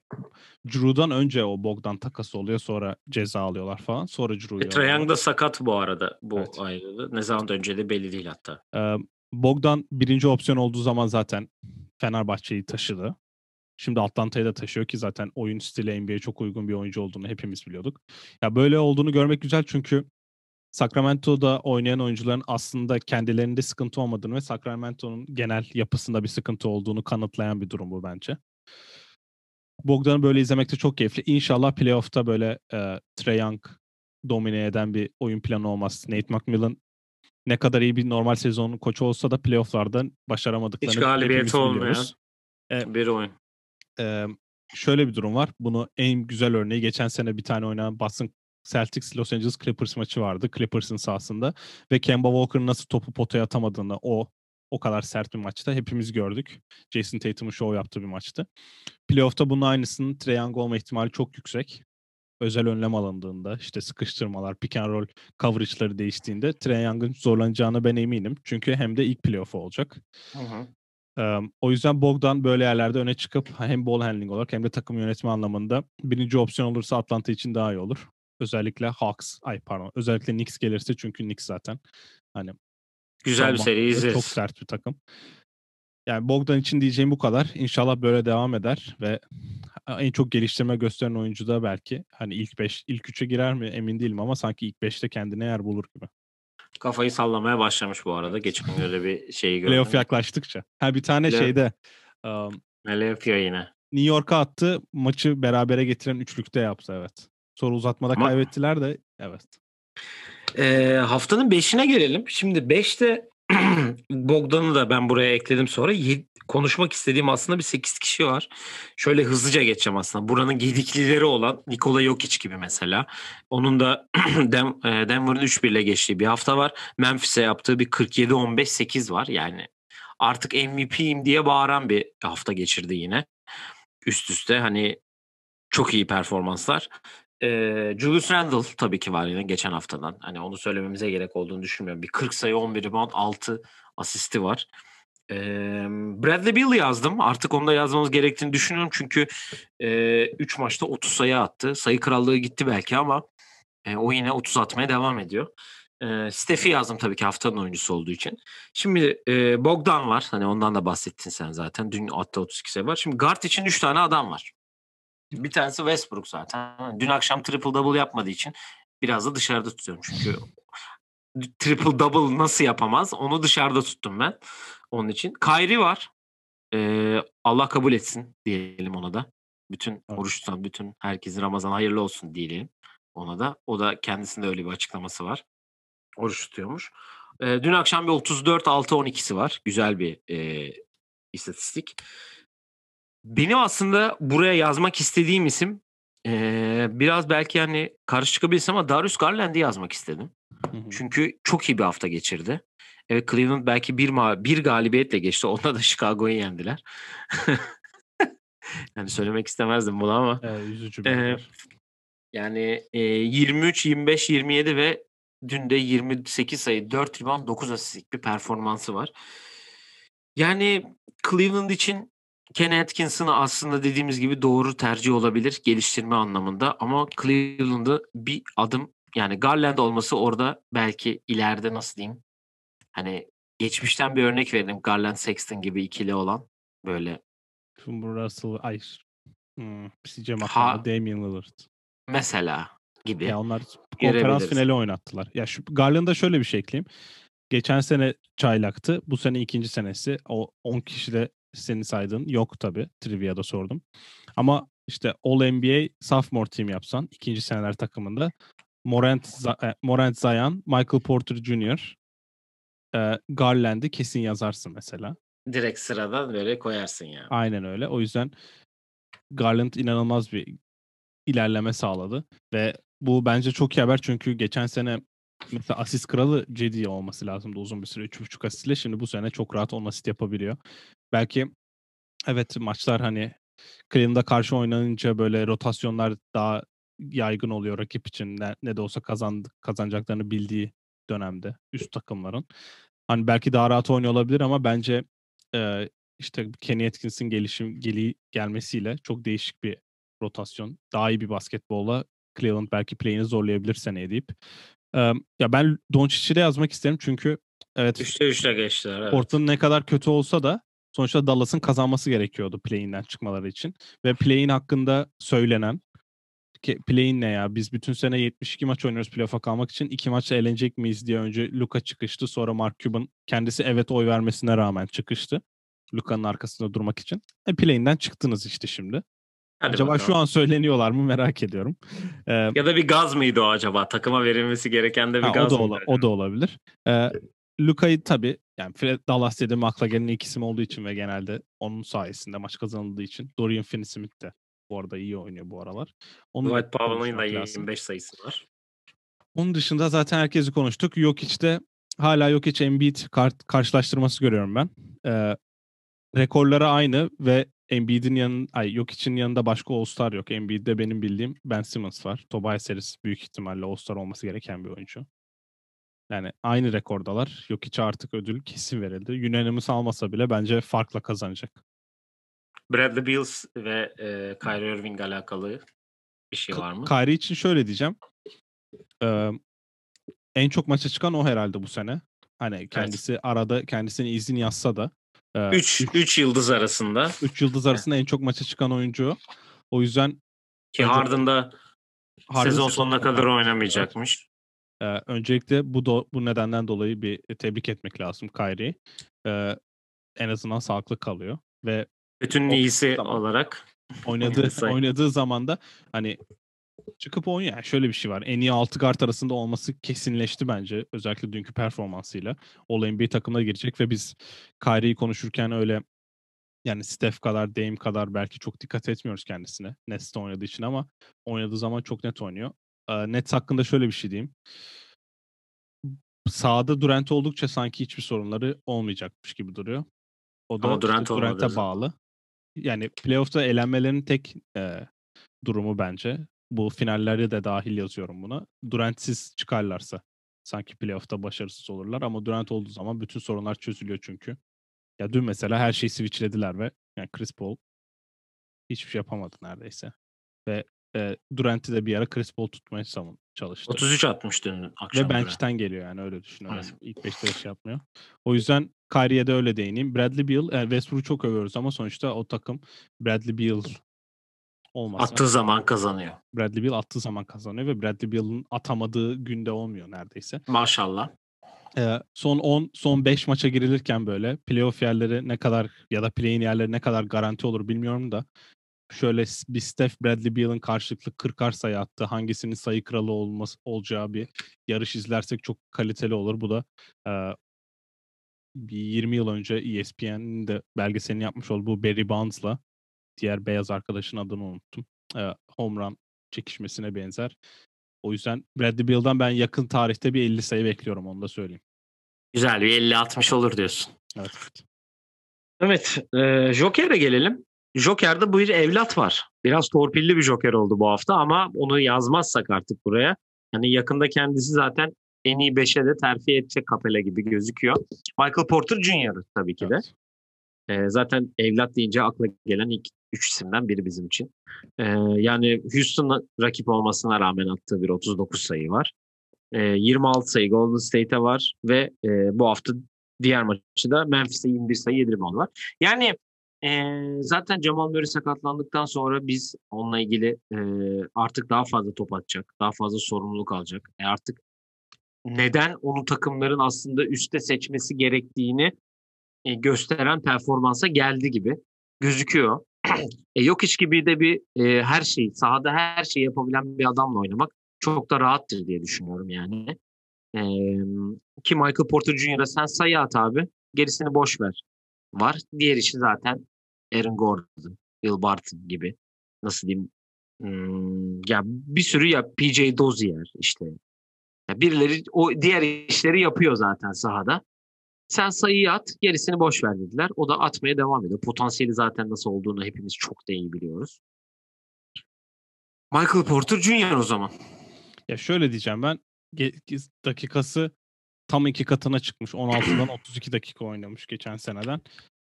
Drew'dan önce o Bogdan takası oluyor. Sonra ceza alıyorlar falan. Sonra Drew'yu E, Trae da sakat bu arada. Bu Evet. ayrılığı. Ne zaman önce de belli değil hatta. Bogdan birinci opsiyon olduğu zaman zaten Fenerbahçe'yi taşıdı. Şimdi Atlanta'yı da taşıyor ki zaten oyun stili NBA'ye çok uygun bir oyuncu olduğunu hepimiz biliyorduk. Ya böyle olduğunu görmek güzel çünkü Sacramento'da oynayan oyuncuların aslında kendilerinde sıkıntı olmadığını ve Sacramento'nun genel yapısında bir sıkıntı olduğunu kanıtlayan bir durum bu bence. Bogdan'ı böyle izlemek de çok keyifli. İnşallah playoff'ta böyle e, Trae Young domine eden bir oyun planı olmaz. Nate McMillan ne kadar iyi bir normal sezonun koçu olsa da playoff'larda başaramadıklarını Hiç galibiyeti hepimiz olmayan. biliyoruz. Bir oyun. Ee, şöyle bir durum var. Bunu en güzel örneği geçen sene bir tane oynanan Boston Celtics Los Angeles Clippers maçı vardı. Clippers'ın sahasında ve Kemba Walker'ın nasıl topu potaya atamadığını o o kadar sert bir maçta hepimiz gördük. Jason Tatum'un show yaptığı bir maçtı. Playoff'ta bunun aynısının Young olma ihtimali çok yüksek. Özel önlem alındığında, işte sıkıştırmalar, pick and roll coverage'ları değiştiğinde Young'ın zorlanacağına ben eminim. Çünkü hem de ilk playoff'u olacak. Hı hı. O yüzden Bogdan böyle yerlerde öne çıkıp hem ball handling olarak hem de takım yönetme anlamında birinci opsiyon olursa Atlanta için daha iyi olur. Özellikle Hawks, ay pardon, özellikle Knicks gelirse çünkü Knicks zaten hani Güzel bir seri izleriz. Çok sert bir takım. Yani Bogdan için diyeceğim bu kadar. İnşallah böyle devam eder ve en çok geliştirme gösteren oyuncu da belki hani ilk 5, ilk 3'e girer mi emin değilim ama sanki ilk 5'te kendine yer bulur gibi. Kafayı sallamaya başlamış bu arada. Geçen öyle bir şeyi gördüm. Playoff yaklaştıkça. Ha bir tane Playoff- şeyde um, yapıyor yine. New York'a attı. Maçı berabere getiren üçlükte yaptı evet. Sonra uzatmada Ama- kaybettiler de evet. Ee, haftanın 5'ine gelelim. Şimdi 5'te <clears throat> Bogdan'ı da ben buraya ekledim sonra. Ye- konuşmak istediğim aslında bir 8 kişi var. Şöyle hızlıca geçeceğim aslında. Buranın gediklileri olan Nikola Jokic gibi mesela. Onun da <clears throat> e, Denver'ın 3-1 ile geçtiği bir hafta var. Memphis'e yaptığı bir 47-15-8 var. Yani artık MVP'yim diye bağıran bir hafta geçirdi yine. Üst üste hani çok iyi performanslar. Ee, Julius Randle tabii ki var yine geçen haftadan. Hani onu söylememize gerek olduğunu düşünmüyorum. Bir 40 sayı 11 rebound 6 asisti var. Ee, Bradley Beal yazdım. Artık onu da yazmamız gerektiğini düşünüyorum. Çünkü 3 maçta 30 sayı attı. Sayı krallığı gitti belki ama e, o yine 30 atmaya devam ediyor. E, Steph'i yazdım tabii ki haftanın oyuncusu olduğu için. Şimdi e, Bogdan var. Hani ondan da bahsettin sen zaten. Dün attı 32 sayı var. Şimdi guard için 3 tane adam var. Bir tanesi Westbrook zaten. Dün akşam triple double yapmadığı için biraz da dışarıda tutuyorum. Çünkü triple double nasıl yapamaz? Onu dışarıda tuttum ben. Onun için. Kyrie var. Ee, Allah kabul etsin diyelim ona da. Bütün oruç tutan, bütün herkesin Ramazan hayırlı olsun diyelim ona da. O da kendisinde öyle bir açıklaması var. Oruç tutuyormuş. Ee, dün akşam bir 34-6-12'si var. Güzel bir e, istatistik. Benim aslında buraya yazmak istediğim isim eee, biraz belki hani karşı çıkabilirsin ama Darius Garland'i yazmak istedim. Hı hı. Çünkü çok iyi bir hafta geçirdi. Evet Cleveland belki bir, ma- bir galibiyetle geçti. <laughs> Onda da Chicago'yu yendiler. <laughs> yani söylemek istemezdim bunu ama. Ee, üzücü bir Ee. Yani e, 23, 25, 27 ve dün de 28 sayı, 4 rebound, 9 asistlik bir performansı var. Yani Cleveland için Ken Atkinson aslında dediğimiz gibi doğru tercih olabilir geliştirme anlamında ama Cleveland'ı bir adım yani Garland olması orada belki ileride nasıl diyeyim hani geçmişten bir örnek verelim Garland Sexton gibi ikili olan böyle bu Russell, ay hmm, CJ Ha- McCollum, Damian Lillard. mesela gibi. Ya onlar konferans finali oynattılar. Ya şu Garland'a şöyle bir şey ekleyeyim. Geçen sene çaylaktı. Bu sene ikinci senesi. O 10 kişi de senin saydığın yok tabii. Trivia'da sordum. Ama işte All NBA sophomore team yapsan ikinci seneler takımında Morant, e, Morant Zion, Michael Porter Jr., e, Garland'i kesin yazarsın mesela. Direkt sıradan böyle koyarsın yani. Aynen öyle. O yüzden Garland inanılmaz bir ilerleme sağladı ve bu bence çok iyi haber çünkü geçen sene mesela asist kralı Cedi olması lazımdı uzun bir süre 3.5 asistle. Şimdi bu sene çok rahat 10 asist yapabiliyor. Belki evet maçlar hani Cleveland'a karşı oynanınca böyle rotasyonlar daha yaygın oluyor rakip için. Ne, ne de olsa kazandı, kazanacaklarını bildiği dönemde üst takımların. Hani belki daha rahat oynuyor olabilir ama bence e, işte Kenny Atkins'in gelişim geli gelmesiyle çok değişik bir rotasyon. Daha iyi bir basketbolla Cleveland belki play'ini zorlayabilir seneye deyip. E, ya ben Doncic'i de yazmak isterim çünkü evet Üçte üçte geçtiler. Evet. Portland ne kadar kötü olsa da sonuçta Dallas'ın kazanması gerekiyordu play'inden çıkmaları için. Ve play'in hakkında söylenen ki play'in ne ya biz bütün sene 72 maç oynuyoruz playoff'a kalmak için iki maçta eğlenecek miyiz diye önce Luka çıkıştı sonra Mark Cuban kendisi evet oy vermesine rağmen çıkıştı. Luka'nın arkasında durmak için. E play'inden çıktınız işte şimdi. Hadi acaba bakalım. şu an söyleniyorlar mı merak ediyorum. Ee, Ya da bir gaz mıydı o acaba? Takıma verilmesi gereken de bir Ha, o gaz da mı ola- o da olabilir. Ee, Luka'yı tabii yani Fred Dallas dediğim akla gelen ilk isim olduğu için ve genelde onun sayesinde maç kazanıldığı için Dorian Finney-Smith de bu arada iyi oynuyor bu aralar. Onu Dwight Powell'ın da konuşmak lazım. 25 sayısı var. Onun dışında zaten herkesi konuştuk. Jokic'te hala Jokic Embiid kar- karşılaştırması görüyorum ben. Ee, rekorları aynı ve Embiid'in yanı, ay Jokic'in yanında başka All-Star yok. Embiid'de benim bildiğim Ben Simmons var. Tobias Harris büyük ihtimalle All-Star olması gereken bir oyuncu. Yani aynı rekordalar. Jokic'e artık ödül kesin verildi. Unanimous almasa bile bence farkla kazanacak. Bradley Beal ve e, Kyrie Irving alakalı bir şey var mı? Kyrie için şöyle diyeceğim. Ee, en çok maça çıkan o herhalde bu sene. Hani kendisi arada kendisine izin yazsa da 3 3 yıldız arasında 3 yıldız arasında en çok maça çıkan oyuncu. o. Yüzden ki Harden'da Harden sezon sonuna kadar. oynamayacakmış. E, öncelikle bu do- bu nedenden dolayı bir tebrik etmek lazım Kyrie'yi. E, en azından sağlıklı kalıyor ve Bütün iyisi olarak oynadığı <laughs> oynadığı zaman da hani çıkıp oynuyor. Yani şöyle bir şey var. En iyi 6 guard arasında olması kesinleşti bence. Özellikle dünkü performansıyla. All NBA takımına girecek ve biz Kyrie'yi konuşurken öyle yani Steph kadar, Dame kadar belki çok dikkat etmiyoruz kendisine. Nets'te oynadığı için ama oynadığı zaman çok net oynuyor. Nets hakkında şöyle bir şey diyeyim. Sağda Durant oldukça sanki hiçbir sorunları olmayacakmış gibi duruyor. O da Ama Durant işte Durant'e bağlı. Yani playoff'ta elenmelerin tek e, durumu bence. Bu finallerde de dahil yazıyorum buna. Durant'siz çıkarlarsa sanki playoff'ta başarısız olurlar ama Durant olduğu zaman bütün sorunlar çözülüyor çünkü. Ya dün mesela her şeyi switchlediler ve yani Chris Paul hiçbir şey yapamadı neredeyse. Ve e, Durant'i de bir ara Chris Paul tutmaya savun, çalıştı. 33 atmış dün akşam. Ve bench'ten geliyor yani öyle düşün. Öyle Evet. İlk 5'te şey yapmıyor. O yüzden Kyrie'ye de öyle değineyim. Bradley Beal, yani Westbrook'u çok övüyoruz ama sonuçta o takım Bradley Beal olmasa Attığı zaman kazanıyor. Bradley Beal attığı zaman kazanıyor ve Bradley Beal'ın atamadığı günde olmuyor neredeyse. Maşallah. Ee, son 10 son 5 maça girilirken böyle playoff yerleri ne kadar ya da play-in yerleri ne kadar garanti olur bilmiyorum da şöyle bir Steph Bradley Beal'ın karşılıklı 40'ar sayı attı. Hangisinin sayı kralı olması olacağı bir yarış izlersek çok kaliteli olur. Bu da e, bir 20 yıl önce ESPN'in de belgeselini yapmış olduğu bu Barry Bonds'la diğer beyaz arkadaşın adını unuttum. E, home run çekişmesine benzer. O yüzden Bradley Beal'dan ben yakın tarihte bir 50 sayı bekliyorum onu da söyleyeyim. Güzel bir 50-60 olur diyorsun. Evet. evet. Evet. E, Joker'e gelelim. Joker'de bu bir evlat var. Biraz torpilli bir Joker oldu bu hafta ama onu yazmazsak artık buraya. Hani yakında kendisi zaten en iyi 5'e de terfi edecek Capela gibi gözüküyor. Michael Porter Jr. tabii ki de. evet. Ee, zaten evlat deyince akla gelen ilk üç isimden biri bizim için. Ee, yani Houston'la rakip olmasına rağmen attığı bir 39 sayı var. Ee, 26 sayı Golden State'e var ve e, bu hafta diğer maçı da Memphis'te 21 sayı 7 rebound var. Yani e, zaten Jamal Murray sakatlandıktan sonra biz onunla ilgili e, artık daha fazla top atacak, daha fazla sorumluluk alacak. E artık neden onu takımların aslında üste seçmesi gerektiğini e, gösteren performansa geldi gibi gözüküyor. <clears throat> e, yok iş gibi de bir e, her şey sahada her şeyi yapabilen bir adamla oynamak çok da rahattır diye düşünüyorum yani. E, ki Michael Porter Jr.'a sen sayı at abi gerisini boş ver var. Diğer işi zaten Aaron Gordon, Will Barton gibi nasıl diyeyim hmm, ya bir sürü ya PJ Dozier işte ya birileri o diğer işleri yapıyor zaten sahada. Sen sayıyı at, gerisini boş ver dediler. O da atmaya devam ediyor. Potansiyeli zaten nasıl olduğunu hepimiz çok da iyi biliyoruz. Michael Porter Jr. o zaman. Ya şöyle diyeceğim ben dakikası tam iki katına çıkmış. 16'dan 32 dakika oynamış geçen seneden.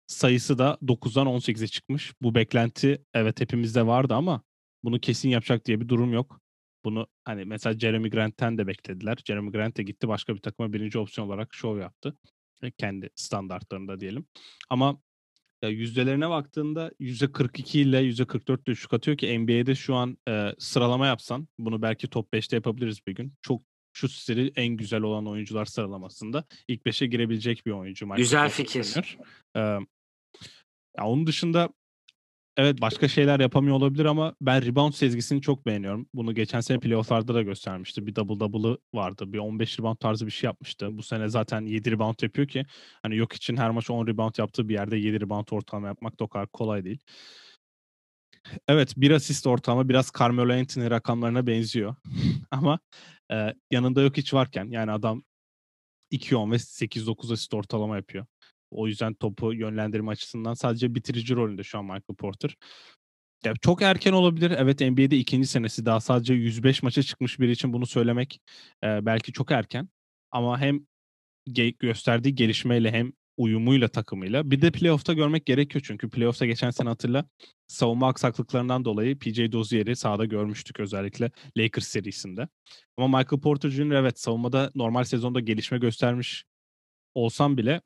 Sayısı da 9'dan 18'e çıkmış. Bu beklenti evet hepimizde vardı ama bunu kesin yapacak diye bir durum yok. Bunu hani mesela Jeremy Grant'ten de beklediler. Jeremy Grant de gitti başka bir takıma birinci opsiyon olarak şov yaptı. E, Kendi standartlarında diyelim. Ama ya yüzdelerine baktığında %42 ile %44 düşük atıyor ki NBA'de şu an e, sıralama yapsan bunu belki top 5'te yapabiliriz bir gün. Çok şu seri en güzel olan oyuncular sıralamasında ilk 5'e girebilecek bir oyuncu. Michael Güzel Porter fikir. Ee, ya onun dışında evet başka şeyler yapamıyor olabilir ama ben rebound sezgisini çok beğeniyorum. Bunu geçen sene playofflarda da göstermişti. Bir double double'ı vardı. Bir 15 rebound tarzı bir şey yapmıştı. Bu sene zaten 7 rebound yapıyor ki hani yok için her maç 10 rebound yaptığı bir yerde 7 rebound ortalama yapmak da o kadar kolay değil. Evet, bir asist ortalama biraz Carmelo Anthony rakamlarına benziyor. <laughs> Ama e, yanında yok hiç varken yani adam 2-10 ve 8-9 asist ortalama yapıyor. O yüzden topu yönlendirme açısından sadece bitirici rolünde şu an Michael Porter. Ya çok erken olabilir. Evet NBA'de ikinci senesi daha sadece 105 maça çıkmış biri için bunu söylemek e, belki çok erken. Ama hem ge- gösterdiği gelişmeyle hem uyumuyla takımıyla bir de playoff'ta görmek gerekiyor çünkü playoff'ta geçen sene hatırla savunma aksaklıklarından dolayı PJ Dozier'i sahada görmüştük özellikle Lakers serisinde. Ama Michael Porter Jr. evet savunmada normal sezonda gelişme göstermiş olsam bile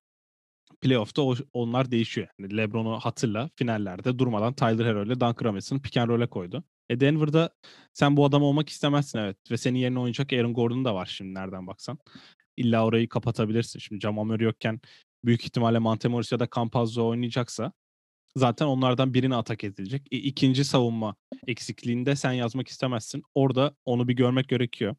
playoff'ta onlar değişiyor. Yani LeBron'u hatırla finallerde durmadan Tyler Hero ile Duncan Robinson'ı pick and roll'e koydu. E Denver'da sen bu adam olmak istemezsin evet. Ve senin yerine oynayacak Aaron Gordon da var şimdi nereden baksan. İlla orayı kapatabilirsin. Şimdi Jamal Murray yokken büyük ihtimalle Montemoris ya da Campazzo oynayacaksa zaten onlardan birini atak edilecek. E, ikinci savunma eksikliğinde sen yazmak istemezsin. Orada onu bir görmek gerekiyor.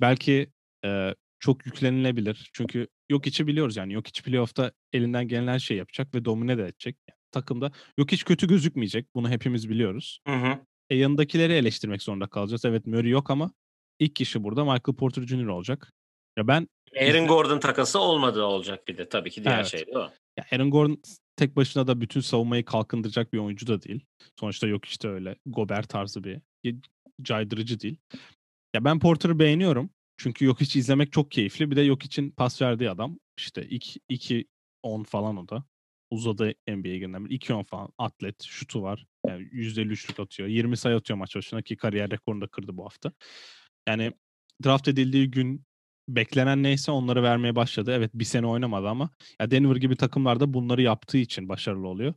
Belki e, çok yüklenilebilir. Çünkü yok içi biliyoruz yani. Yok içi playoff'ta elinden gelen her şeyi yapacak ve domine de edecek. Yani takımda yok hiç kötü gözükmeyecek. Bunu hepimiz biliyoruz. Hı hı. E, yanındakileri eleştirmek zorunda kalacağız. Evet Murray yok ama ilk kişi burada Michael Porter Jr. olacak. Ya ben Aaron Gordon takası olmadı olacak bir de tabii ki diğer Evet. şey de o. ya Aaron Gordon tek başına da bütün savunmayı kalkındıracak bir oyuncu da değil. Sonuçta yok işte öyle Gobert tarzı bir caydırıcı değil. Ya ben Porter'ı beğeniyorum. Çünkü yok hiç izlemek çok keyifli. Bir de yok için pas verdiği adam işte 2 2 10 falan o da. Uzadı NBA'ye girilen 2 10 falan atlet, şutu var. Yani %53'lük atıyor. 20 sayı atıyor maç başına ki kariyer rekorunu da kırdı bu hafta. Yani draft edildiği gün beklenen neyse onları vermeye başladı. Evet bir sene oynamadı ama ya Denver gibi takımlarda bunları yaptığı için başarılı oluyor.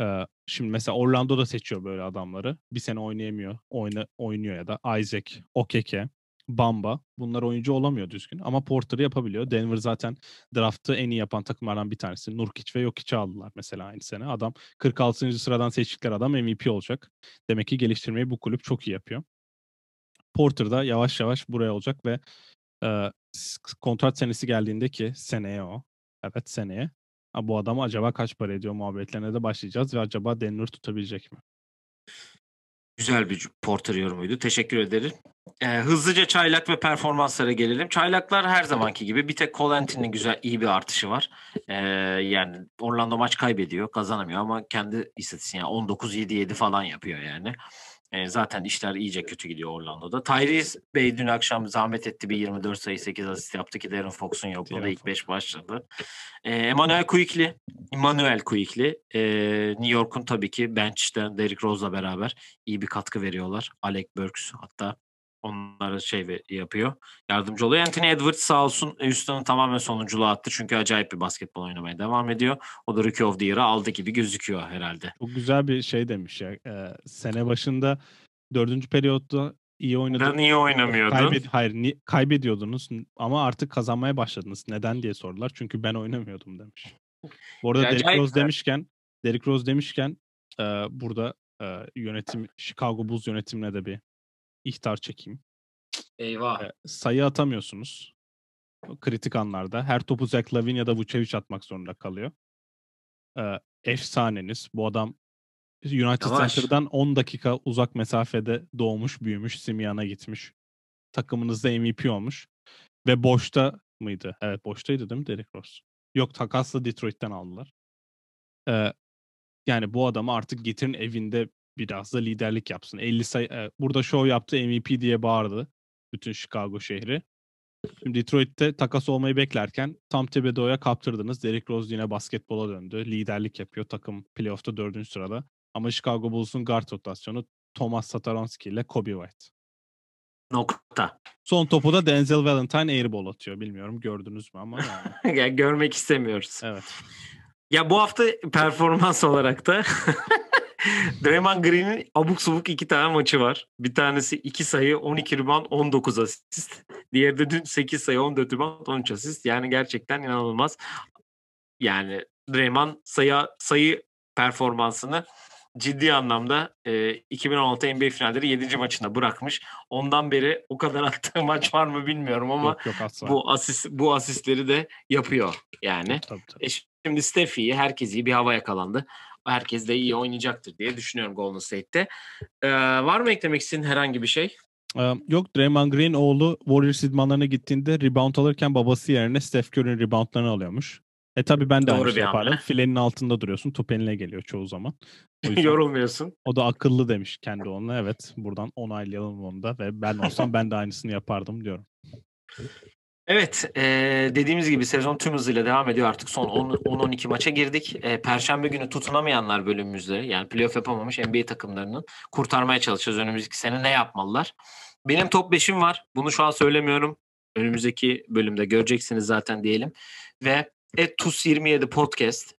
Ee, şimdi mesela Orlando da seçiyor böyle adamları. Bir sene oynayamıyor. Oyna, oynuyor ya da Isaac, Okeke, Bamba. Bunlar oyuncu olamıyor düzgün. Ama Porter'ı yapabiliyor. Denver zaten draftı en iyi yapan takımlardan bir tanesi. Nurkic ve Jokic'i aldılar mesela aynı sene. Adam 46. sıradan seçtikleri adam MVP olacak. Demek ki geliştirmeyi bu kulüp çok iyi yapıyor. Porter da yavaş yavaş buraya olacak ve e, kontrat senesi geldiğinde ki seneye o. Evet seneye. Ha, bu adam acaba kaç para ediyor muhabbetlerine de başlayacağız ve acaba Denver tutabilecek mi? Güzel bir Porter yorumuydu. Teşekkür ederim. Ee, hızlıca çaylak ve performanslara gelelim. Çaylaklar her zamanki gibi bir tek Cole Anthony'nin güzel iyi bir artışı var. Ee, yani Orlando maç kaybediyor, kazanamıyor ama kendi istatistiği yani 19-7-7 falan yapıyor yani. Ee, zaten işler iyice kötü gidiyor Orlando'da. Tyrese Bey dün akşam zahmet etti bir 24 sayı 8 asist yaptı ki Darren Fox'un yokluğunda Darren ilk Fox. 5 başladı. Ee, Emmanuel Quickly, Emmanuel Quickly ee, New York'un tabii ki bench'ten Derrick Rose'la beraber iyi bir katkı veriyorlar. Alec Burks hatta onlara şey yapıyor. Yardımcı oluyor. Anthony Edwards sağ olsun Houston'u tamamen sonunculuğa attı. Çünkü acayip bir basketbol oynamaya devam ediyor. O da Rookie of the Year'ı aldı gibi gözüküyor herhalde. Çok güzel bir şey demiş ya. e, sene başında dördüncü periyotta iyi oynadı. Da niye oynamıyordun? Kaybed hayır ni- kaybediyordunuz ama artık kazanmaya başladınız. Neden diye sordular. Çünkü ben oynamıyordum demiş. Bu arada Derrick Rose demişken Derrick Rose demişken e, burada e, yönetim Chicago Bulls yönetimine de bir ihtar çekeyim. Eyvah. E, sayı atamıyorsunuz. O Kritik anlarda. Her topu Zach Lavine ya da Vucevic atmak zorunda kalıyor. E, efsaneniz. Bu adam United Yavaş. Center'dan 10 dakika uzak mesafede doğmuş, büyümüş, Simian'a gitmiş. Takımınızda MVP olmuş. Ve boşta mıydı? Evet boştaydı değil mi Derrick Rose? Yok takasla Detroit'ten aldılar. Ee, yani bu adamı artık getirin evinde biraz da liderlik yapsın. 50 sayı e, burada show yaptı MVP diye bağırdı bütün Chicago şehri. Şimdi Detroit'te takas olmayı beklerken Tom Thibodeau'ya kaptırdınız. Derrick Rose yine basketbola döndü. Liderlik yapıyor. Takım playoff'ta dördüncü sırada. Ama Chicago Bulls'un guard rotasyonu Thomas Satoransky ile Kobe White. Nokta. Son topu da Denzel Valentine airball atıyor. Bilmiyorum gördünüz mü ama yani. <laughs> yani görmek istemiyoruz. Evet. Ya bu hafta performans olarak da <laughs> <laughs> Draymond Green'in abuk subuk iki tane maçı var. Bir tanesi 2 sayı, 12 rebound, 19 asist. <laughs> Diğeri de dün 8 sayı, 14 rebound, 13 asist. Yani gerçekten inanılmaz. Yani Draymond sayı, sayı performansını ciddi anlamda e, 2016 NBA finalleri 7. maçında bırakmış. Ondan beri o kadar <laughs> attığı maç var mı bilmiyorum ama yok yok asla. bu asist bu asistleri de yapıyor yani. Tabii tabii. E şimdi Steph iyi, herkes iyi bir hava yakalandı. Herkes de iyi oynayacaktır diye düşünüyorum Golden State'te. Ee, var mı eklemek istediğin herhangi bir şey? Ee, yok Draymond Green oğlu Warriors idmanlarına gittiğinde rebound alırken babası yerine Steph Curry'nin reboundlarını alıyormuş. E tabi ben de Doğru aynı şey yapardım. hamle. <laughs> Filenin altında duruyorsun. Top eline geliyor çoğu zaman. O yüzden Yorulmuyorsun. o da akıllı demiş kendi onunla. Evet buradan onaylayalım onu da ve ben olsam ben de aynısını yapardım diyorum. Evet, eee, dediğimiz gibi sezon tüm hızıyla devam ediyor. Artık son 10 10-12 maça girdik. Eee, Perşembe günü tutunamayanlar bölümümüzde yani playoff yapamamış NBA takımlarının kurtarmaya çalışacağız önümüzdeki sene ne yapmalılar. Benim top 5'im var. Bunu şu an söylemiyorum. Önümüzdeki bölümde göreceksiniz zaten diyelim. Ve @tus27 podcast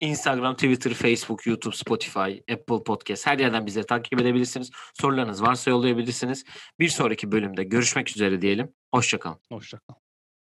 Instagram, Twitter, Facebook, YouTube, Spotify, Apple Podcast her yerden bize takip edebilirsiniz. Sorularınız varsa yollayabilirsiniz. Bir sonraki bölümde görüşmek üzere diyelim. Hoşçakalın. Hoşçakal.